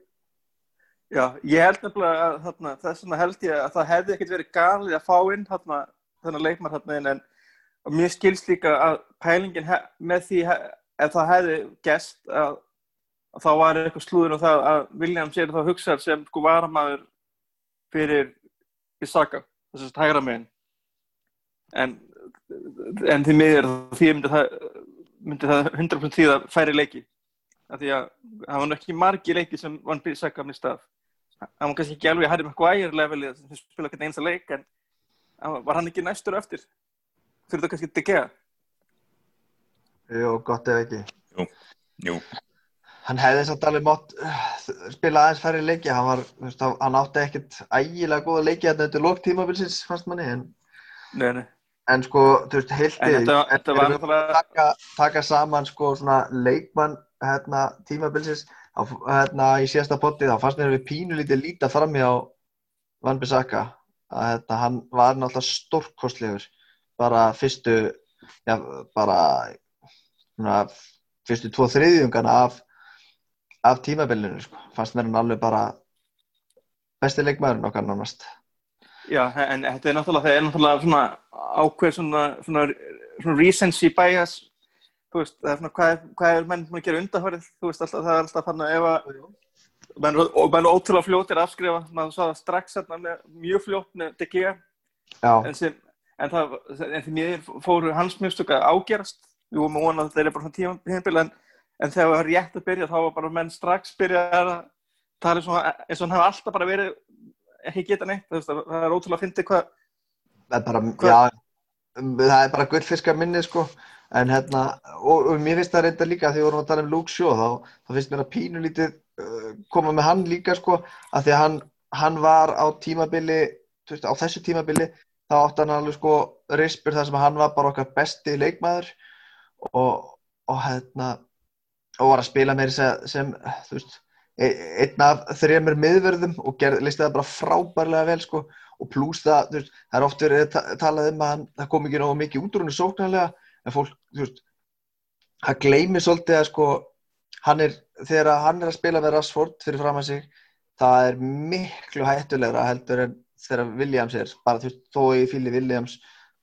[SPEAKER 1] já ég held nefnilega að þarna, þess vegna held ég að það hefði ekkert verið galið að fá inn þarna, þennan leikmar þarna en mér skilst líka að pælingin með því ef það hefði gæst að þá var eitthvað slúður og það að Williams er þá hugsað sem sko varamæður fyrir Isaka, þess að hægra meginn en, en því miður því myndi það, myndi það 100% því að færi leiki. Af því að það var ekki margi leiki sem vann Isaka með stað það var kannski ekki alveg að hæri með eitthvað ægir levelið sem spila ekki einsta leik en var hann ekki næstur eftir? Fyrir það kannski að gera
[SPEAKER 2] Jú, gott ef ekki.
[SPEAKER 3] Jú, jú.
[SPEAKER 2] Hann hefði samt alveg mátt spila aðeins færri leiki, hann, var, veist, hann átti ekkert ægilega góða leiki að þetta er lókt tímabilsins, fannst manni, en,
[SPEAKER 1] nei, nei.
[SPEAKER 2] en sko, þú veist, heiltið, taka, taka saman sko svona leikmann hérna, tímabilsins, hérna í síðasta potti, þá fannst mér við pínulítið líta fram í á Van Bissaka, að hérna, hann var náttúrulega stórkostlegur, bara fyrstu, já, bara svona fyrstu tvo þriðjungana af, af tímabillinu sko. fannst mér hann alveg bara besti leikmaðurinn okkar nánast.
[SPEAKER 1] Já, en þetta er náttúrulega það er náttúrulega svona ákveð svona, svona, svona recency bias. Þú veist, það er svona hvað, hvað er menn að gera undanfærið, þú veist alltaf það er alltaf hann að ef að menn, og menn ótrúlega fljótir að afskrifa. Maður sá það strax hérna með, mjög fljótt með
[SPEAKER 2] Já,
[SPEAKER 1] en, sem, en, það, en því mér fóru hans mjögstök að ágerast. Við vorum að vona að þetta er bara svona tímabil en, en þegar það var rétt að byrja þá var bara menn strax byrja að tala eins og hann hafa alltaf bara verið ekki geta neitt, það, er ótrúlega að fyndi hvað
[SPEAKER 2] það er bara, um, það er bara gullfiskar minni, sko. En hérna, og, og mér finnst það reynda líka, því við vorum að tala um Luke Shaw, þá, þá finnst mér að pínu lítið uh, koma með hann líka, sko, að því að hann, hann var á tímabili, veist, á þessu tímabili, þá átti hann alveg, sko, rispur þar sem hann var bara okkar besti leikmaður og, og hérna, og var að spila sem þú veist, e- einn af þremur miðverðum og gerð, listi það bara frábærlega vel, sko, og pluss það, veist, það er oft verið að ta- talað um að hann, það kom ekki nógu mikið út úr henni sóknarlega, en fólk, veist, það gleymir svolítið að sko, hann er, þegar hann er að spila með Rashford fyrir fram að sig, það er miklu hættulegra heldur en þegar Williams er, bara þú veist, þó ég fýli Williams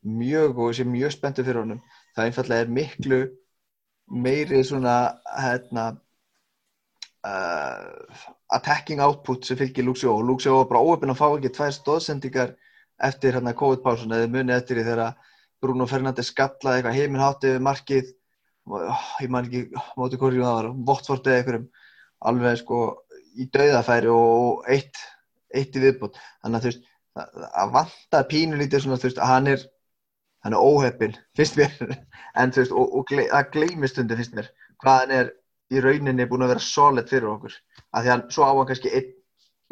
[SPEAKER 2] mjög og ég sé mjög spenntur fyrir honum, það einfallega er miklu meiri svona, hérna, uh, attacking output sem fylgir Luxio og Luxio var bara óöfn að fá ekki tvær stóðsendingar eftir hérna COVID-pásun eða munið eftir því þegar Bruno Fernandes skallaði eitthvað heiminhátti við markið. Oh, ég man ekki móti hverju það var Votford eða einhverjum. Alveg sko í dauðafæri og eitt, eitt í viðbútt þannig að þú veist að- vanta pínu lítið svona þú veist að hann er hann er óheppin, finnst mér. En þú veist, og, og gle, að gleymi stundu finnst mér, hvað hann er í rauninni búin að vera solid fyrir okkur. Af því að svo á hann kannski einn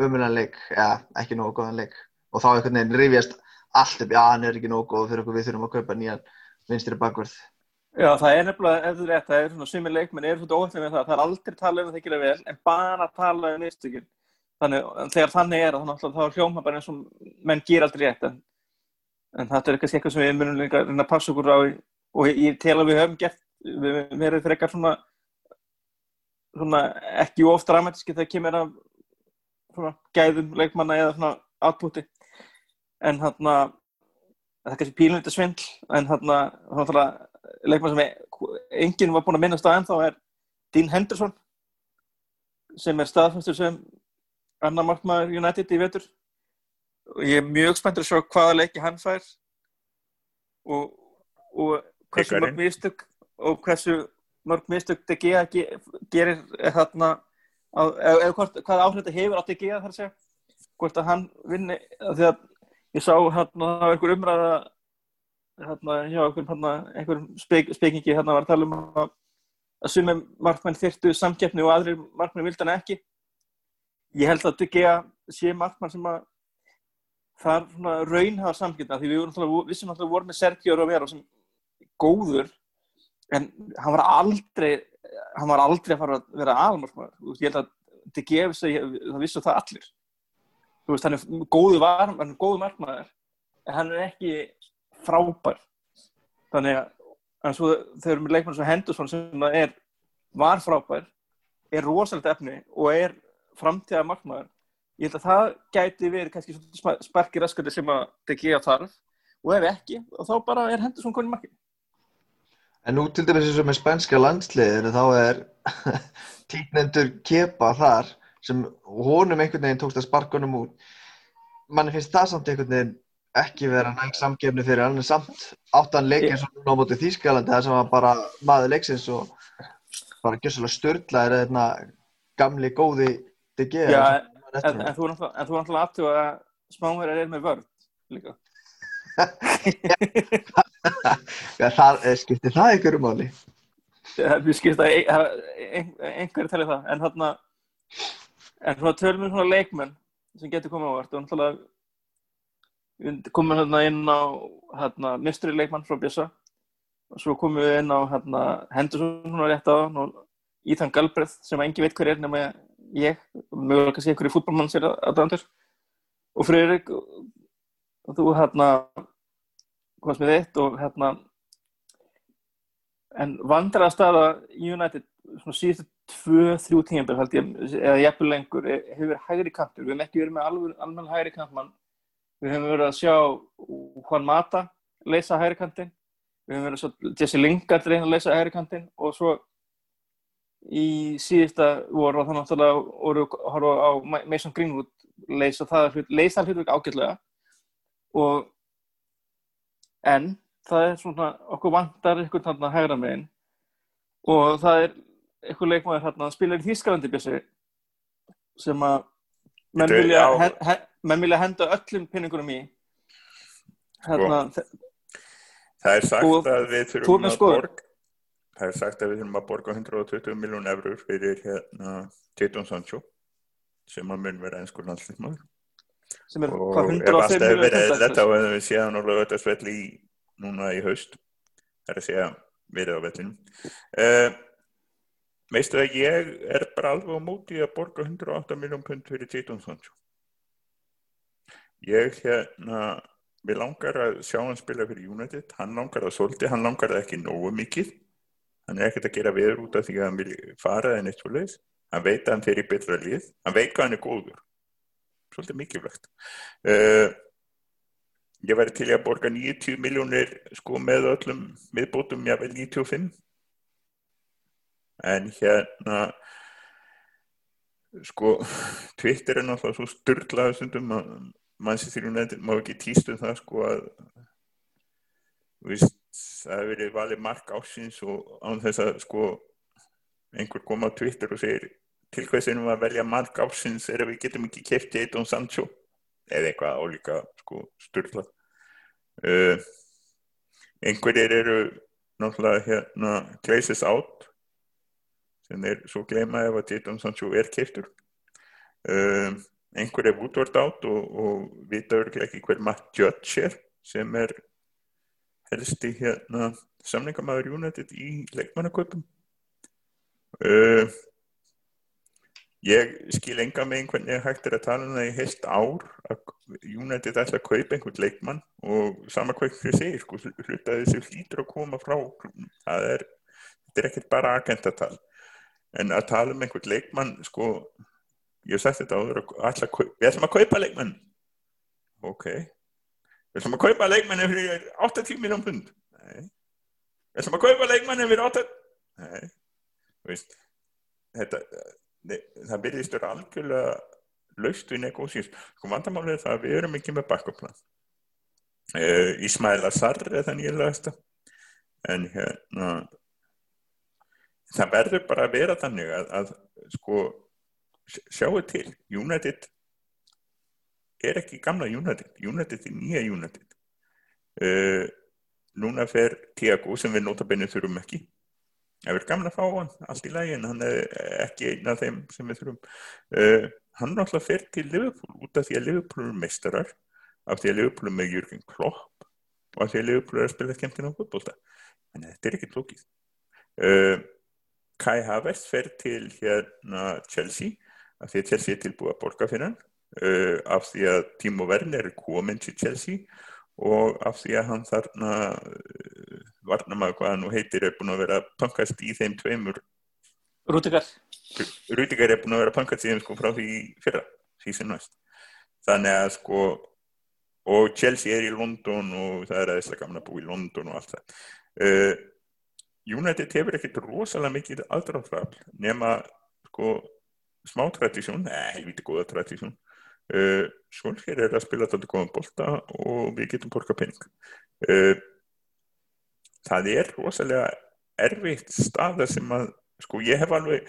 [SPEAKER 2] umulan leik, eða ekki nógu góðan leik. Og þá einhvern veginn rifjast allt upp, já hann er ekki nógu góð fyrir okkur við þurfum að kaupa nýjan vinstri bakvörð.
[SPEAKER 1] Já, það er nefnilega, ef þú er rétt, það er svona sumir leikmenn eru svona óhættið með það, það er aldrei talað um það gera vel, en bara talað um mistökin. Þannig, þegar þannig er, náttúrulega þá er hljóma bara eins og menn ger aldrei rétt, en, en þetta er kannski eitthvað sem við munum líka að passa okkur á, og ég, tel að við höfum gert, við verðum frekar svona, svona ekki of dramatíski þegar kemur að svona gæðum leikmanna eða svona outputi, en þarna, það er kannski pílunita svindl, en þarna, þarna leikmann sem enginn var búinn að minnast á ennþá er Dean Henderson sem er staðfæstur sem annar markmaður United í vetur og ég er mjög spenntur að sjá hvaða leiki hann fær. Og, og hversu mörg mistök og hversu mörg Gea ge, gerir þarna eða, hvaða áhrif þetta hefur á De Gea þar að segja. Hvort að hann vinni að ég sá hérna það var einhver umræða hérna hjá einhver, einhver spek, spekingi hérna var að tala um að, að sumum markmenn þyrtu samkeppni og aðrir markmenn vildi hann ekki. Ég held að De Gea sé markmann sem að það er svona raunhafa samkeppni því við vorum náttúrulega, vissum náttúrulega voru með Sergio Romero sem góður en hann var aldrei hann var aldrei að fara að vera aðalmarkmaður ég held að Gea vissi, það vissu það allir. Veist, hann er góðu, var, hann er góðu markmaður en hann er ekki frábær. Þannig að svo við erum með leikmann sem Henderson sem það er, var frábær er rosalegt efni og er framtíða markmaður ég held að það gæti verið kannski sparki raskandi sem að De Gea þarf og ef ekki, og þá bara er Henderson konið markið
[SPEAKER 2] En nú til dæmis eins og með spænska landsliðinu þá er tíknendur kepa þar sem honum einhvern veginn tókst að sparka honum út. Manni finnst það samt einhvern veginn ekki vera næg samgefni fyrir hann en samt áttan leik eins og núna á móti Þýskalandi það sem var bara maður leiksins og bara gjössalega störla er þetta gamli góði De
[SPEAKER 1] En, en þú er náttúrulega- aftur að smáverðar er með vörð líka.
[SPEAKER 2] Já, það, eh, skiptir það einhverju máli?
[SPEAKER 1] við skilst að ein- ein- einhverju tali það. En þarna en svona tölum við svona leikmenn sem getur komið ávart og náttúrulega við komum hérna inn á hérna, mistri leikmann frá Bjössa. Og svo komum við inn á hérna, Henderson svona rétt á og Ethan Galbraith sem engin veit hver er nema ég, mögulega kannski einhverju fútbolmann sér aðdæðandur og og þú hérna komast með þitt og hérna en vandræða staða í United svona síðustu tvö, þrjú tímabir held ég, eða jafnvel lengur er- hefur verið hægri kantur, við hefum ekki verið með alveg, alveg hægri kantmann. Við hefum verið að sjá Juan Mata leysa hægri kantin við hefum verið að sjá Jesse Lingard reyna að leysa hægri kantin og svo í síðasta voru og þannig náttúrulega voru að horfa á Mason Greenwood leysa það hlut, leysa hlutverk ágætlega. Og en það er svona okkur vantar einhvern þarna hægra megin. Og það er einhver leikmaður hérna spilar í Þískalandi bjössi sem að menn vilja, he, he, menn vilja henda öllum pinningunum í. Hérna, þe-
[SPEAKER 3] Það er sagt
[SPEAKER 1] Og
[SPEAKER 3] að við þurfum að
[SPEAKER 1] skoðun?
[SPEAKER 3] Það er sagt að við þurfum að borga 120 miljón eurur fyrir hérna Teiton Sancho sem að mun vera einskur
[SPEAKER 1] er
[SPEAKER 3] og
[SPEAKER 1] hvað
[SPEAKER 3] ef allt
[SPEAKER 1] 105
[SPEAKER 3] hefur verið eðlilegt þá hefur við séð hann alveg þetta svell í núna í haust. Það er að segja verið á vellinum. Uh, veistu að ég er bara alveg á móti að borga 108 miljón pund fyrir Teiton Sancho. Ég hérna við langar að sjá hann spila fyrir United. Hann langar að solti, hann langar það ekki nógu mikið hann er ekkert að gera viður út af því að hann vil fara en eitt svo leiðis hann veit að hann fer í betra lið. Hann veit hvað hann er góður. Svolítið mikilvægt. Uh, ég væri til að borga 90 miljónir sko með öllum miðbótum jável 95 en hérna sko Twitter er náttúrulega svo styrlaðu stundum að mannsýttir United má ekki týst um það sko að veist, það hefur verið valið mark ásins og án þess að sko einhver koma á Twitter og segir til hvers erum við að velja mark ásins er að við getum ekki kefti eitt og Sancho? Eða eitthvað álíka sko styrlað uh, einhverjir eru náttúrulega hérna Glazes out sem er svo gleyma ef að Jadon Sancho er keiftur uh, einhver er Woodward out og, og vita örglega ekki hver Matt Judge er sem er helsti hérna samningamæður United í leikmannaköpum uh, ég skil enga með einhvern veginn hægt er að tala um það í heilt ár að United ætla að kaupa einhvern leikmann og sama hvað fyrir segir sko, hluta þessu hlýtur að koma frá það er, er ekkert bara agentatal en að tala um einhvern leikmann sko, ég hef sagt þetta áður ætla við ætlum að kaupa leikmann. Ok við ætlum að kaupa leikmann fyrir 80 miljón pund. Nei. Við ætlum að kaupa leikmann fyrir 8 nei, veist þetta, nei, það byrðist vera algjörlega laust við negósís sko vandamálið það að við erum ekki með bakkoplan uh, Ismail Azar er það nýjulegasta en hérna það verður bara að vera þannig að, að sko sjáu til, United er ekki gamla United, United er nýja United. Uh, núna fer Tiago sem við notabennið þurfum ekki. Það verður gaman að fá hann allt í lægi en hann er ekki einn af þeim sem við þurfum. Uh, hann náttúrulega fer til Liverpool út af því að Liverpool er meistarar af því að Liverpool er með Jürgen Klopp og af því að Liverpool er að spila skemmtina á fútbolta en þetta er ekki tlókið uh, Kai Havertz fer til hérna Chelsea af því að Chelsea er tilbúið að borga fyrir hann uh, af því að Timo Werner er komin til Chelsea og af því að hann þarna uh, varnamaður hvað hann nú heitir er búin að vera pankast í þeim tveimur.
[SPEAKER 1] Rúdikar
[SPEAKER 3] Rúdikar er búin að vera pankast í þeim sko frá því fyrra, sem næst. Þannig að sko og Chelsea er í London og það er gaman að búa í London og allt það. Uh, United hefur ekkert rosalega mikið aðdráðfrafl nema sko smá tradísjón, neða helviti góða tradísjón uh, Solskjær er að spila þetta góðan bolta og við getum borga penning uh, það er rosalega erfitt staða sem að sko ég hef alveg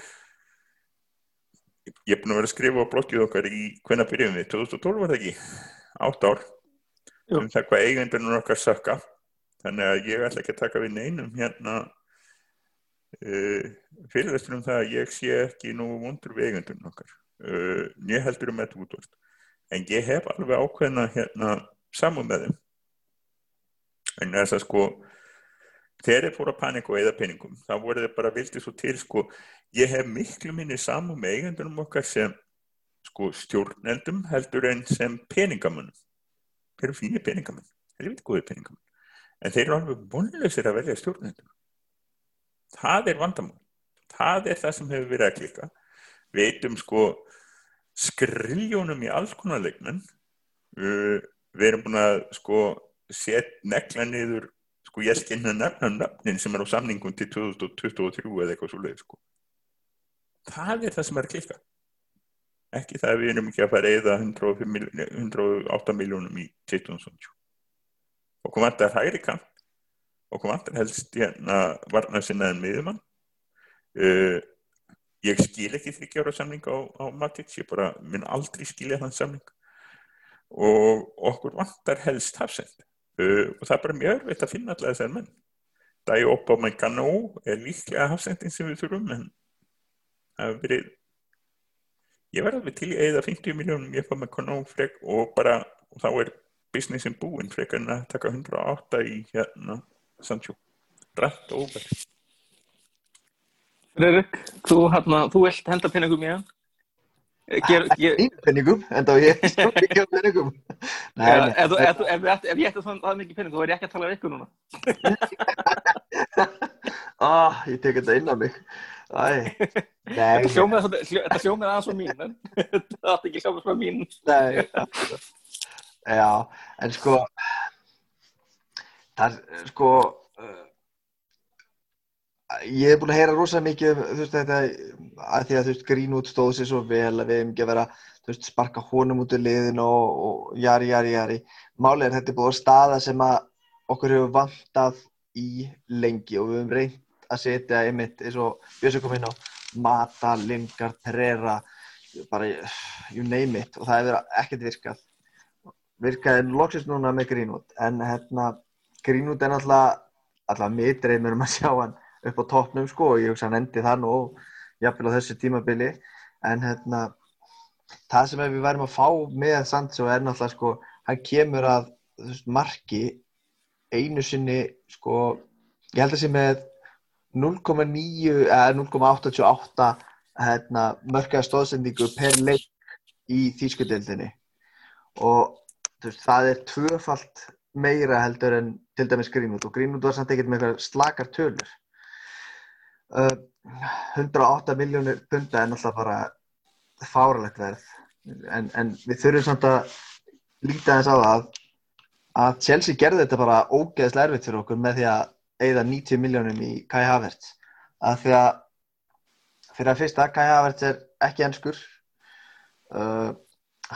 [SPEAKER 3] ég er búin að vera að skrifa á bloggið okkar í hvenna byrjum við, 2012 var það ekki? 8 ár.
[SPEAKER 1] Jú.
[SPEAKER 3] um það hvað eigendunum okkar sökka. Þannig að ég ætla ekki að taka við neinum hérna uh, fyrirlestur um það að ég sé ekki nú vondur við eigendunum okkar. Ég heldur um þetta útvöld en ég hef alveg ákveðna hérna saman með þeim. En þess að sko þegar þeir fóru að panika og eða peningum þá voru þeir bara vildi svo til sko ég hef miklu minni saman með eigendunum okkar sem sko stjórnendum heldur en sem peningamunum þeir eru fínir peningamun þeir eru veit góðir peningamun en þeir eru alveg vonlausir að velja stjórnendum. Það er vandamál. Það er það sem hefur verið að klika. Við eitum sko skriljónum í alls konar leikmenn uh, við erum búin að sko set nekla niður sko ég skynna nefna nöfnin sem er á samningum til 2023 eða eitthvað svo leið sko. Það er það sem er að klika ekki það að við erum ekki að fara eða 108 miljónum í 2070 okkur vantar hægri kant. Okkur vantar helst hérna varna sinnaðin miðumann uh, ég skil ekki þryggjára samling á, á Matic, ég bara minn aldrei skilja þann samling og okkur vantar helst hafsend. Uh, og það er bara mjög örfitt að finna alltaf þessar menn. Það er upp á mæn kannu er líklega hafsendin sem við þurfum en það hefur verið ég verði alveg til í eða 50 miljónum ég fá með kannu frek og bara og þá er businessin búinn frek en að taka 108 í hérna Sancho, rætt og óverð
[SPEAKER 1] Friðrik, þú, hérna, þú vilt henda pinningum í hann? Ger, ger,
[SPEAKER 2] Einu penningum, en þá ég stóð ekki á penningum. Nei,
[SPEAKER 1] ef, ég ætti það, mikið pinning, þá verð ég ekki að tala við ykkur núna.
[SPEAKER 2] Ah, ég tek þetta inn á mig.
[SPEAKER 1] Þetta hljómið aðeins svo mín, en þetta átti ekki hljómið svo mín.
[SPEAKER 2] nei. Já, en sko, það er, sko, uh, ég hef búin að heyra rosa mikið um, þú veist, þetta, að því að, þú veist, Greenwood stóð sér svo vel að við hefum ekki að vera, þú veist, sparka honum út úr liðin og, og jari, jari, jari. Málið er þetta búin að staða sem að okkur hefur vantað í lengi og við hefum reynt að setja einmitt eins og Björnsson kom inn á Mata, Lingard, Pereira, bara, you name it og það hefur ekkert virkað. Virkaði loksist núna með Greenwood en hérna, Greenwood er náttúrulega, alltaf mitreimur um að sjá hann upp á toppnum sko og ég hugsa hann endi það nú jafnvel á þessu tímabili. En hérna það sem við værum að fá með Sancho er náttúrulega sko hann kemur að veist, marki einu sinni sko ég held að sé með 0,9 eða 0,88 hérna, mörkaða stóðsendingu per leik í þýskudeldinni og veist, það er tvöfalt meira heldur en til dæmis Greenwood. Og Greenwood var samt ekkert með slakar tölur 108 miljónir punda er náttúrulega bara fáralegt verð. En, en við þurfum samt að líta þess á það að Chelsea gerði þetta bara ógeðslega erfitt fyrir okkur með því að eigða 90 miljónum í Kai Havertz. Að því að fyrir að fyrsta Kai Havertz er ekki ennskur uh,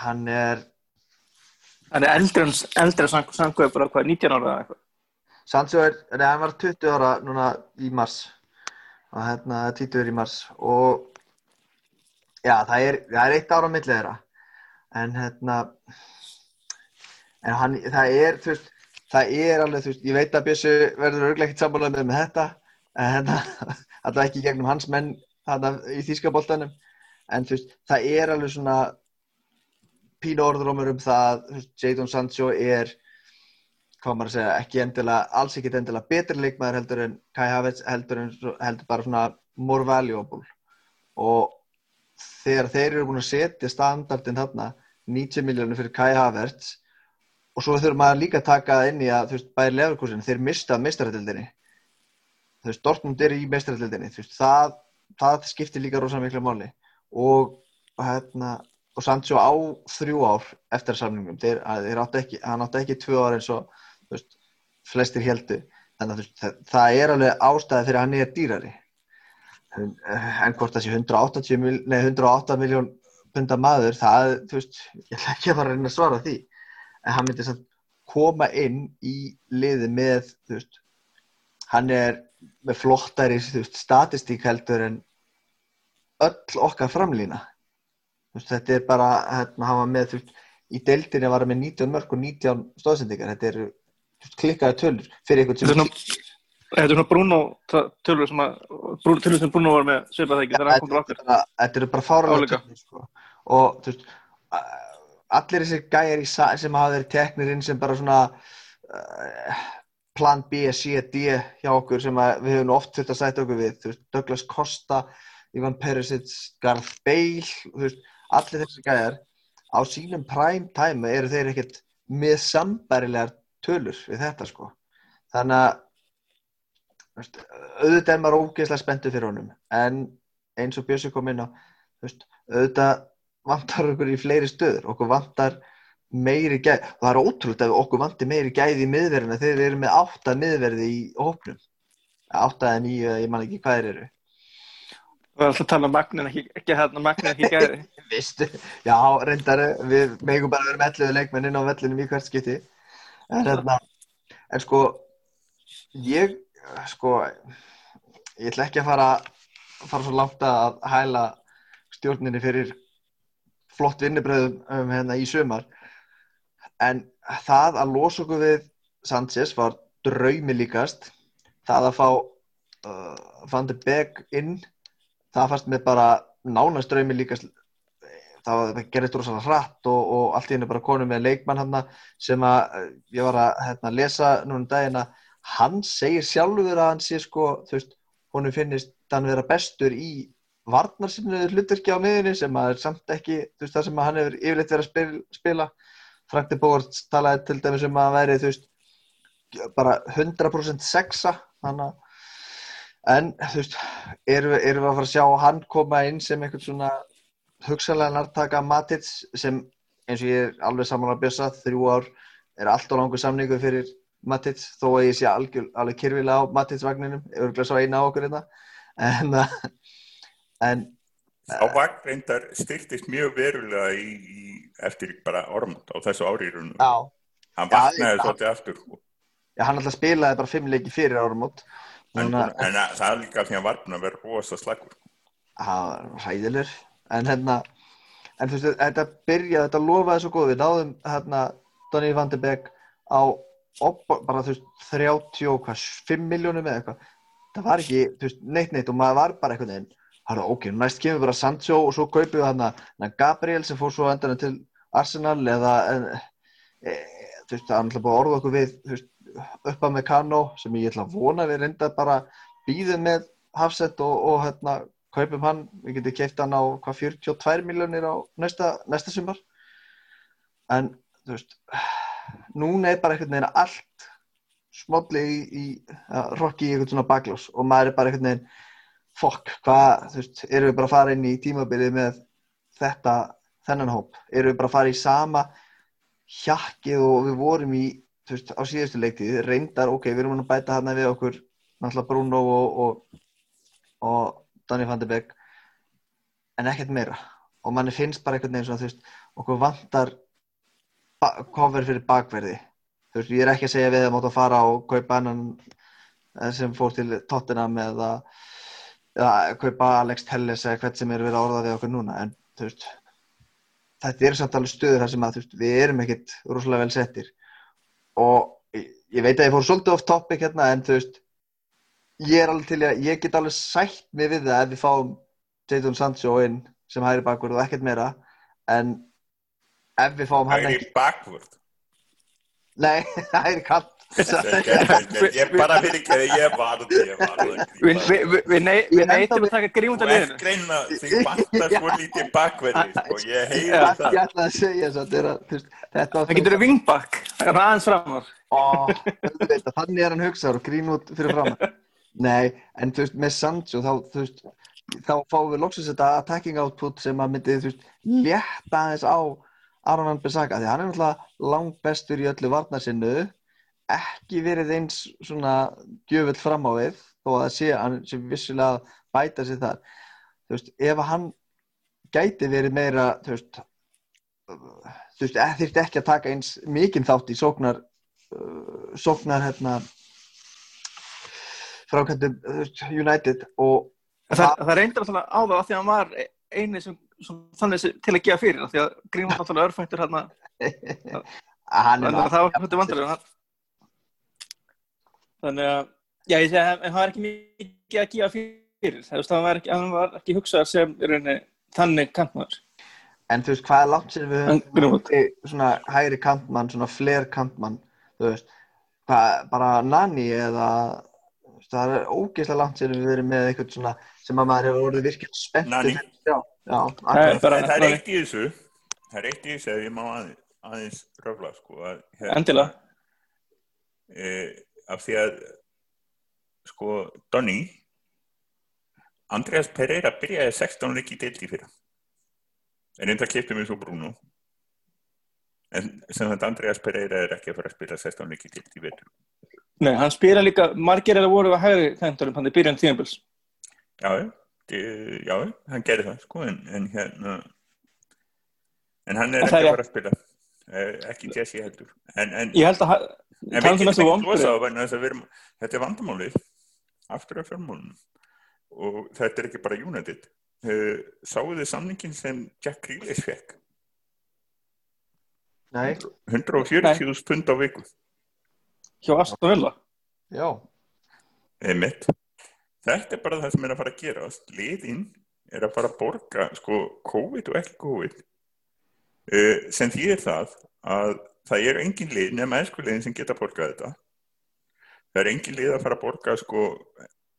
[SPEAKER 2] hann er
[SPEAKER 1] Hann er eldri en, sanguði bara hvað, 19 ára eða eitthvað.
[SPEAKER 2] Sancho er, nei, hann var 20 ára núna í mars og hérna 20 í mars. Og já, það er, það er eitt ára á milli þeirra. En hérna en hann, það er, þú veist það er alveg, þú veist, ég veit að Bjössu verður örglega ekkert sammálaðið með, með þetta en hérna, er ekki gegnum hans menn þarna í þýskaboltanum en þú veist, það er alveg svona pínu orðrómur um það, þú veist, Jadon Sancho er hvað maður að segja, ekki endilega, alls ekki endilega betri leikmaður heldur en Kai Havertz heldur, en, heldur bara svona more valuable. Og þegar þeir eru búin að setja standardin þarna 90 miljónir fyrir Kai Havertz og svo þurfum maður líka að taka inn í að þú veist, bæri lefarkursin, þeir mistað meistarætildinni þú veist, Dortmund er í meistarætildinni, þú veist, það það skiptir líka rosa miklu máli. Og hérna og Sancho á þrjú ár eftir samlingum, þeir, þeir átti ekki hann átti ekki tvö ár eins og veist, flestir heldu þannig að veist, það, það er alveg ástæði fyrir að hann er dýrari. En, en hvort sé 180 mil, nei, 108 miljón punda maður, það, þú veist ég ætla ekki að fara að reyna að svara því. En hann myndi samt koma inn í liði með, þú veist hann er með flottari veist, statistík heldur en öll okkar framlýna þetta er bara, hérna, hann var með þú veist, í deildinni var hann með 19 mörg og 19 stóðsendingar, þetta eru klikkaði tölur fyrir
[SPEAKER 1] er
[SPEAKER 2] sem
[SPEAKER 1] þetta er svona Bruno tölur sem að, tölur sem Bruno var með svipað það ekki, þegar hann kom til okkur.
[SPEAKER 2] þetta eru bara fáralega tölur sko. og þú veist allir þessir gæjar sem hafa verið teknir inn sem bara svona uh, plan B, C, D hjá okkur sem við höfum nú oft þurft að sæta okkur við þú veist, Douglas Costa, Ivan Perisic Garth Bale, þú veist allir þessir gæjar á sínum prime time eru þeir ekkert með sambærilegar tölur við þetta sko þannig að auðvitað er maður ógeðslega spenntur fyrir honum en eins og Björsi kom inn á veist, auðvitað vantar okkur í fleiri stöður okkur vantar meiri gæði og það er ótrúlega að okkur vantir meiri gæði í miðverðina þegar við erum með átta miðverði í hópnum átta eða nýju, eða ég man ekki hvað eru
[SPEAKER 1] var alltaf að tala um magnin ekki, ekki hérna magnin ekki gæði.
[SPEAKER 2] Vistu, já, reyndar, við megum bara að vera með 11 leikmenn inn á vellinum í hvert skipti. En, hérna, en sko, ég, sko, ég ætla ekki að fara, fara svo langt að hæla stjórninni fyrir flott vinnubröðum um, hérna, í sumar. En það að losa okkur við Sanchez var draumi líkast. Það að fá uh, Van de Beek inn það fannst mér bara nánast draumi líka það gerist rosalega hratt og, og allt í hennu bara konu með leikmann hann sem að eh, ég var að hérna, lesa núna um daginn að hann segir sjálfur að hann sé sko þú veist, honu finnist hann vera bestur í varnarsinnu hlutverki á miðinni sem að er samt ekki þú veist það sem hann hefur yfirleitt verið að spil, spila. Frank de Boer talaði til dæmis um að veri þú veist bara 100% sexa þannig að en þú veist, erum við, erum við að fara að sjá hann koma inn sem einhvern svona hugsalega nartaka Matits sem eins og ég er alveg saman að bjösa þrjú ár er allt og langur samningu fyrir Matits þó að ég sé algjör, alveg kyrfilega á Matits vagninum, glæðis á eina á okkur hérna en, en
[SPEAKER 3] Á vagnrindar styrtist mjög verulega í, í, eftir bara ormund á þessu árýrunum hann vaknaði svolítið aftur
[SPEAKER 2] Já, hann alltaf spilaði bara fimm leiki fyrir ormund
[SPEAKER 3] En, en það er líka því að varfna verður rosa slagur.
[SPEAKER 2] Það var hæðilegur. En hérna, en þú veist, þetta byrjaði, þetta lofaði svo góð. Við náðum hérna Donny van de Beek á bara þú veist 35 miljónum eða eitthvað. Það var ekki, þú veist, neitt neitt og maður var bara eitthvað einn. Var ok, næst kemur bara Sancho og svo kaupið við hérna Gabriel sem fór svo endan til Arsenal eða, e, þú veist, það er alltaf að orða okkur við, veist, upp að Mekano sem ég ætla að vona við reynda bara býðum með Hafsett og, og hérna kaupum hann, við getum keift hann á hvað 42 miljónir á næsta, næsta sumar. En þú veist núna er bara einhvern veginn allt smolli í, í ja, rocki í einhvern svona baklós og maður er bara einhvern veginn fokk, hvað, þú veist, eru við bara að fara inn í tímabilið með þetta þennan hóp, eru við bara að fara í sama hjakkið og við vorum í þú veist, á síðustu leiktið, reyndar, ok, við erum að bæta hérna við okkur, náttúrulega Bruno og, og, og Donny van de Beek, en ekkert meira. Og manni finnst bara einhvern veginn svona, þú veist, okkur vantar cover fyrir bakverði. Þú veist, ég er ekki að segja við að móta að fara og kaupa annan eh, sem fór til Tottenham eða, eða kaupa Alex Telles eða hvert sem er verið að orða við okkur núna, en þú veist, þetta er samt alveg stöður þar sem að, veist, við erum ekkert rosalega vel settir og ég veit að ég fór svolítið off topic hérna en þú veist ég er alveg til að, ég get alveg sætt mig við það ef við fáum Jadon Sancho inn sem hægir bakvörð og ekkert meira en ef við fáum hann
[SPEAKER 3] ekki Hægir bakvörð?
[SPEAKER 2] Nei, hægir kall
[SPEAKER 3] Ég bara fyrir ekki að ég var
[SPEAKER 1] Við neytum að taka grímund að liðinu.
[SPEAKER 3] Greina, þið vantar svo lítið bakverði og sko, ég heyri það.
[SPEAKER 2] Ég ætla að segja
[SPEAKER 1] þetta Það getur vingbakk, það er aðeins framar
[SPEAKER 2] Þannig er hann hugsaður og grín út fyrir framar Nei, en þú veist, með Sancho þá, þú veist, þá fáum við loksast þetta attacking output sem að myndi, þú veist, létta aðeins á Aron Bissaka, því hann er náttúrulega langt bestur í öllu varnarsinnu ekki verið eins svona gjöfull fram á við þó að það sé hann sem vissilega bæta sér þar. Þú veist, ef hann gæti verið meira þú veist þú veist, þurfti ekki að taka eins mikinn þátt í sóknar uh, sóknar hérna frákvæmdum United og
[SPEAKER 1] það, það reyndar alltaf á það að því að hann var eini sem, sem þannig til að gefa fyrir því að Grím var alltaf örfættur hérna. Það var þetta vandarlega þannig að já, ég segi að það var ekki mikið að gefa fyrir. Það var ekki, var ekki hugsað sem rauninni, þannig kantmaður.
[SPEAKER 2] En þú veist, hvað er langt sem við höfum svona hægri kantmann, svona fler kantmann þú veist, hvað, bara nanni eða það er ógeðslega langt sem við erum með eitthvað svona sem að maður hefur orðið virkilega spennt
[SPEAKER 3] Nanni
[SPEAKER 2] Já, já
[SPEAKER 3] það, er eitt í þessu. Það er eitt í þessu að ég má aðeins, aðeins röfla sko að,
[SPEAKER 1] hérna, Endilega.
[SPEAKER 3] e, af því að sko Donny Andreas Pereira byrjaði 16 leiki í deildi fyrir en enda kipti mér svo Bruno. En sem þetta Andreas Pereira er ekki að fara að spila 16 leiki í deildi fyrir
[SPEAKER 1] Nei, hann spila líka margir eða voru að hægri þendurum hann er byrjan tíðanbils
[SPEAKER 3] Já, já, hann gerir það sko en, en hérna en hann er
[SPEAKER 1] En
[SPEAKER 3] ekki að
[SPEAKER 1] er-
[SPEAKER 3] fara að spila. Uh, ekki Jesse heldur. En, en,
[SPEAKER 1] Ég held að
[SPEAKER 3] en við
[SPEAKER 1] um
[SPEAKER 3] getum
[SPEAKER 1] þessu
[SPEAKER 3] ekki losa á vegna þess að við erum þetta er vandamálið aftur af fjármálunum. Og þetta er ekki bara United. Uh, sáu þið samningin sem Jack Grealish fekk
[SPEAKER 2] Nei,
[SPEAKER 3] 140.000 pund á viku
[SPEAKER 1] hjá Aston Villa
[SPEAKER 2] já,
[SPEAKER 3] Einmitt. Þetta er bara það sem er að fara að gera. Liðin er að fara að borga sko COVID og ekki COVID uh, sem þýðir það að það er engin lið nema ennskulegin sem geta borgað þetta. Það er engin lið að fara að borga sko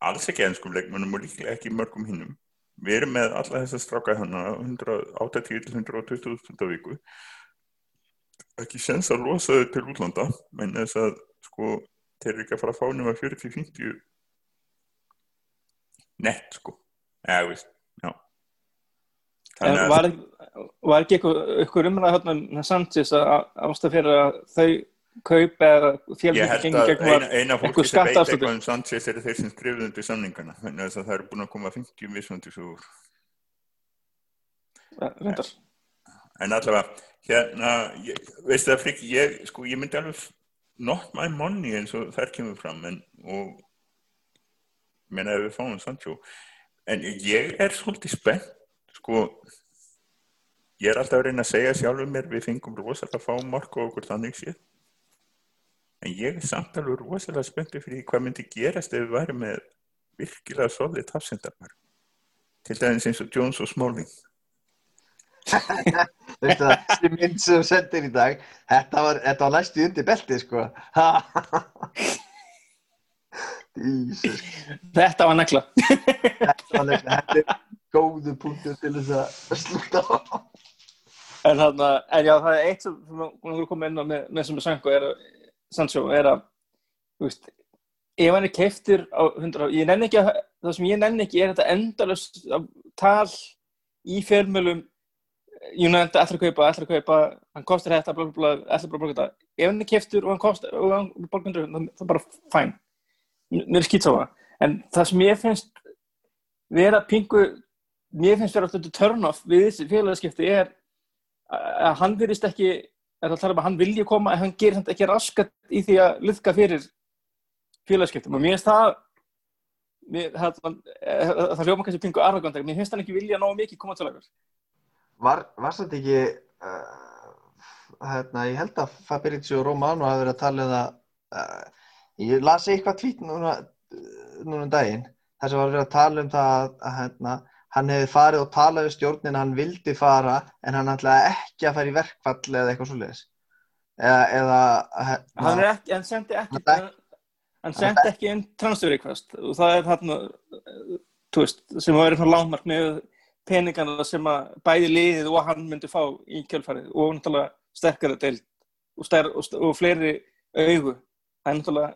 [SPEAKER 3] alls ekki ennskum leikmönnum og líklega ekki mörgum hinnum. Við erum með alla þess að stráka hana 180-120 stund á viku. Ekki sens að losa þau til útlanda, menn þess að sko þeir eru ekki að fara að fá nema 40-50 nett sko. Eða veist, já.
[SPEAKER 1] En var, var ekki eitthvað, umræða hérna Sanchez að ástæð fyrir að þau kaup eða
[SPEAKER 3] ég
[SPEAKER 1] fjölmyndi
[SPEAKER 3] held að eina, fólki sem veit eitthvað um Sanchez eru þeir sem skrifuðu undir samningana. Þannig að það eru búin að koma 50 mismöndi svo úr
[SPEAKER 1] reyndar.
[SPEAKER 3] en allavega, hérna ég, veistu það frikki, ég, sko, ég myndi alveg not my money eins og þær kemur fram en, og meina ef við fáum Sancho. En ég er svolítið spennt sko. Ég er alltaf að reyna að segja sjálfur mér við fengum rosalega fá mark og okkur þannig séð. En ég er samt alveg rosalega spenntið fyrir hvað myndi gerast ef við væri með virkilega solid hafsendarmar til dæmis eins og Jones og Smalling
[SPEAKER 2] veistu það, þessi mynd sem þú sendir í dag, þetta var, þetta var næstu undir belti, sko. Jesus,
[SPEAKER 1] Þetta var nekla.
[SPEAKER 2] þetta var nefnilega, þetta er góðu punktur til þess að slúta á.
[SPEAKER 1] En, þarna, en já, það er eitt sem er komið inn á með, með sem er Sanko er að, Sancho er að, þú veist, ef hann er keiftur á 100, ég nenni ekki að, það sem ég nenni ekki er þetta endalust tal í fjölmjölum, United ætlar að kaupa, ætlar að kaupa, hann kostar þetta, ætlar bara að borga þetta. Ef hann er keiftur og hann kostar, og hann borgar 100, það það er bara fæn. Mér er skýt á það. En það sem ég finnst vera pingu, mér finnst vera alltaf turn off við þessi félagskipti er að hann virðist ekki er að tala um að hann vilji koma en hann gerir samt ekki raskat í því að liðka fyrir félagskiptum og mér finnst það mér, það, það, það hljóma kannski pingu arrogant en mér finnst hann ekki vilja nógu mikið koma til okkar
[SPEAKER 2] Var, var þetta ekki, uh, hérna, ég held að Fabrizio Romano hafi verið að tala um það, uh, ég las eitthvað tvít núna, núna um daginn, þess að var verið að tala um það að, að hérna, hann hefði farið og talað við stjórnin, hann vildi fara en hann ætlaði ekki að fara í verkfall eða eitthvað svoleiðis. Eða, eða hérna,
[SPEAKER 1] hann, ekki, hann sendi ekki
[SPEAKER 2] Hann
[SPEAKER 1] hann sendi ekki inn transfer request og það er þú veist, sem að vera svona lágmark með peningana sem að bæði liðið og hann myndi fá í kjölfarið og náttúrulega sterkara deild og, og, og fleiri augu. Það er náttúrulega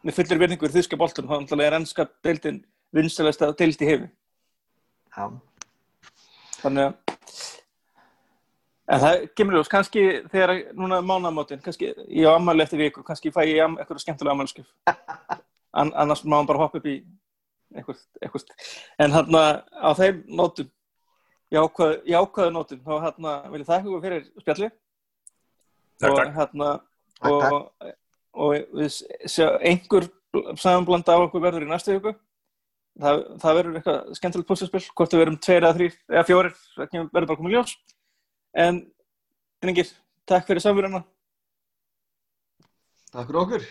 [SPEAKER 1] með fullir verningur þýska boltan, þá náttúrulega er ennska deildin vinstilegsta deild í hefi
[SPEAKER 2] já,
[SPEAKER 1] þannig að en það kemur ljós, kannski þegar núna mánamótin, kannski ég á ammæli eftir viku, kannski fæ ég eitthvað skemmtilega ammæliskef An, annars má hann bara hoppa upp í eitthvað, eitthvað. en hann á þeim nótum jákvæðu, jákvæðu nótum þá hann vil ég þakka ykkur fyrir spjalli
[SPEAKER 3] Takk,
[SPEAKER 1] og hérna
[SPEAKER 2] Takk,
[SPEAKER 1] og, og við sjá einhver samanblanda á okkur verður í næstu viku. Það, það verður eitthvað skemmtilegt pússaspill, hvort við verum tveir eða þrýr eða fjórir, það kemur- verður bara komið ljós. En drengir, takk fyrir samverðuna
[SPEAKER 2] takk fyrir okkur.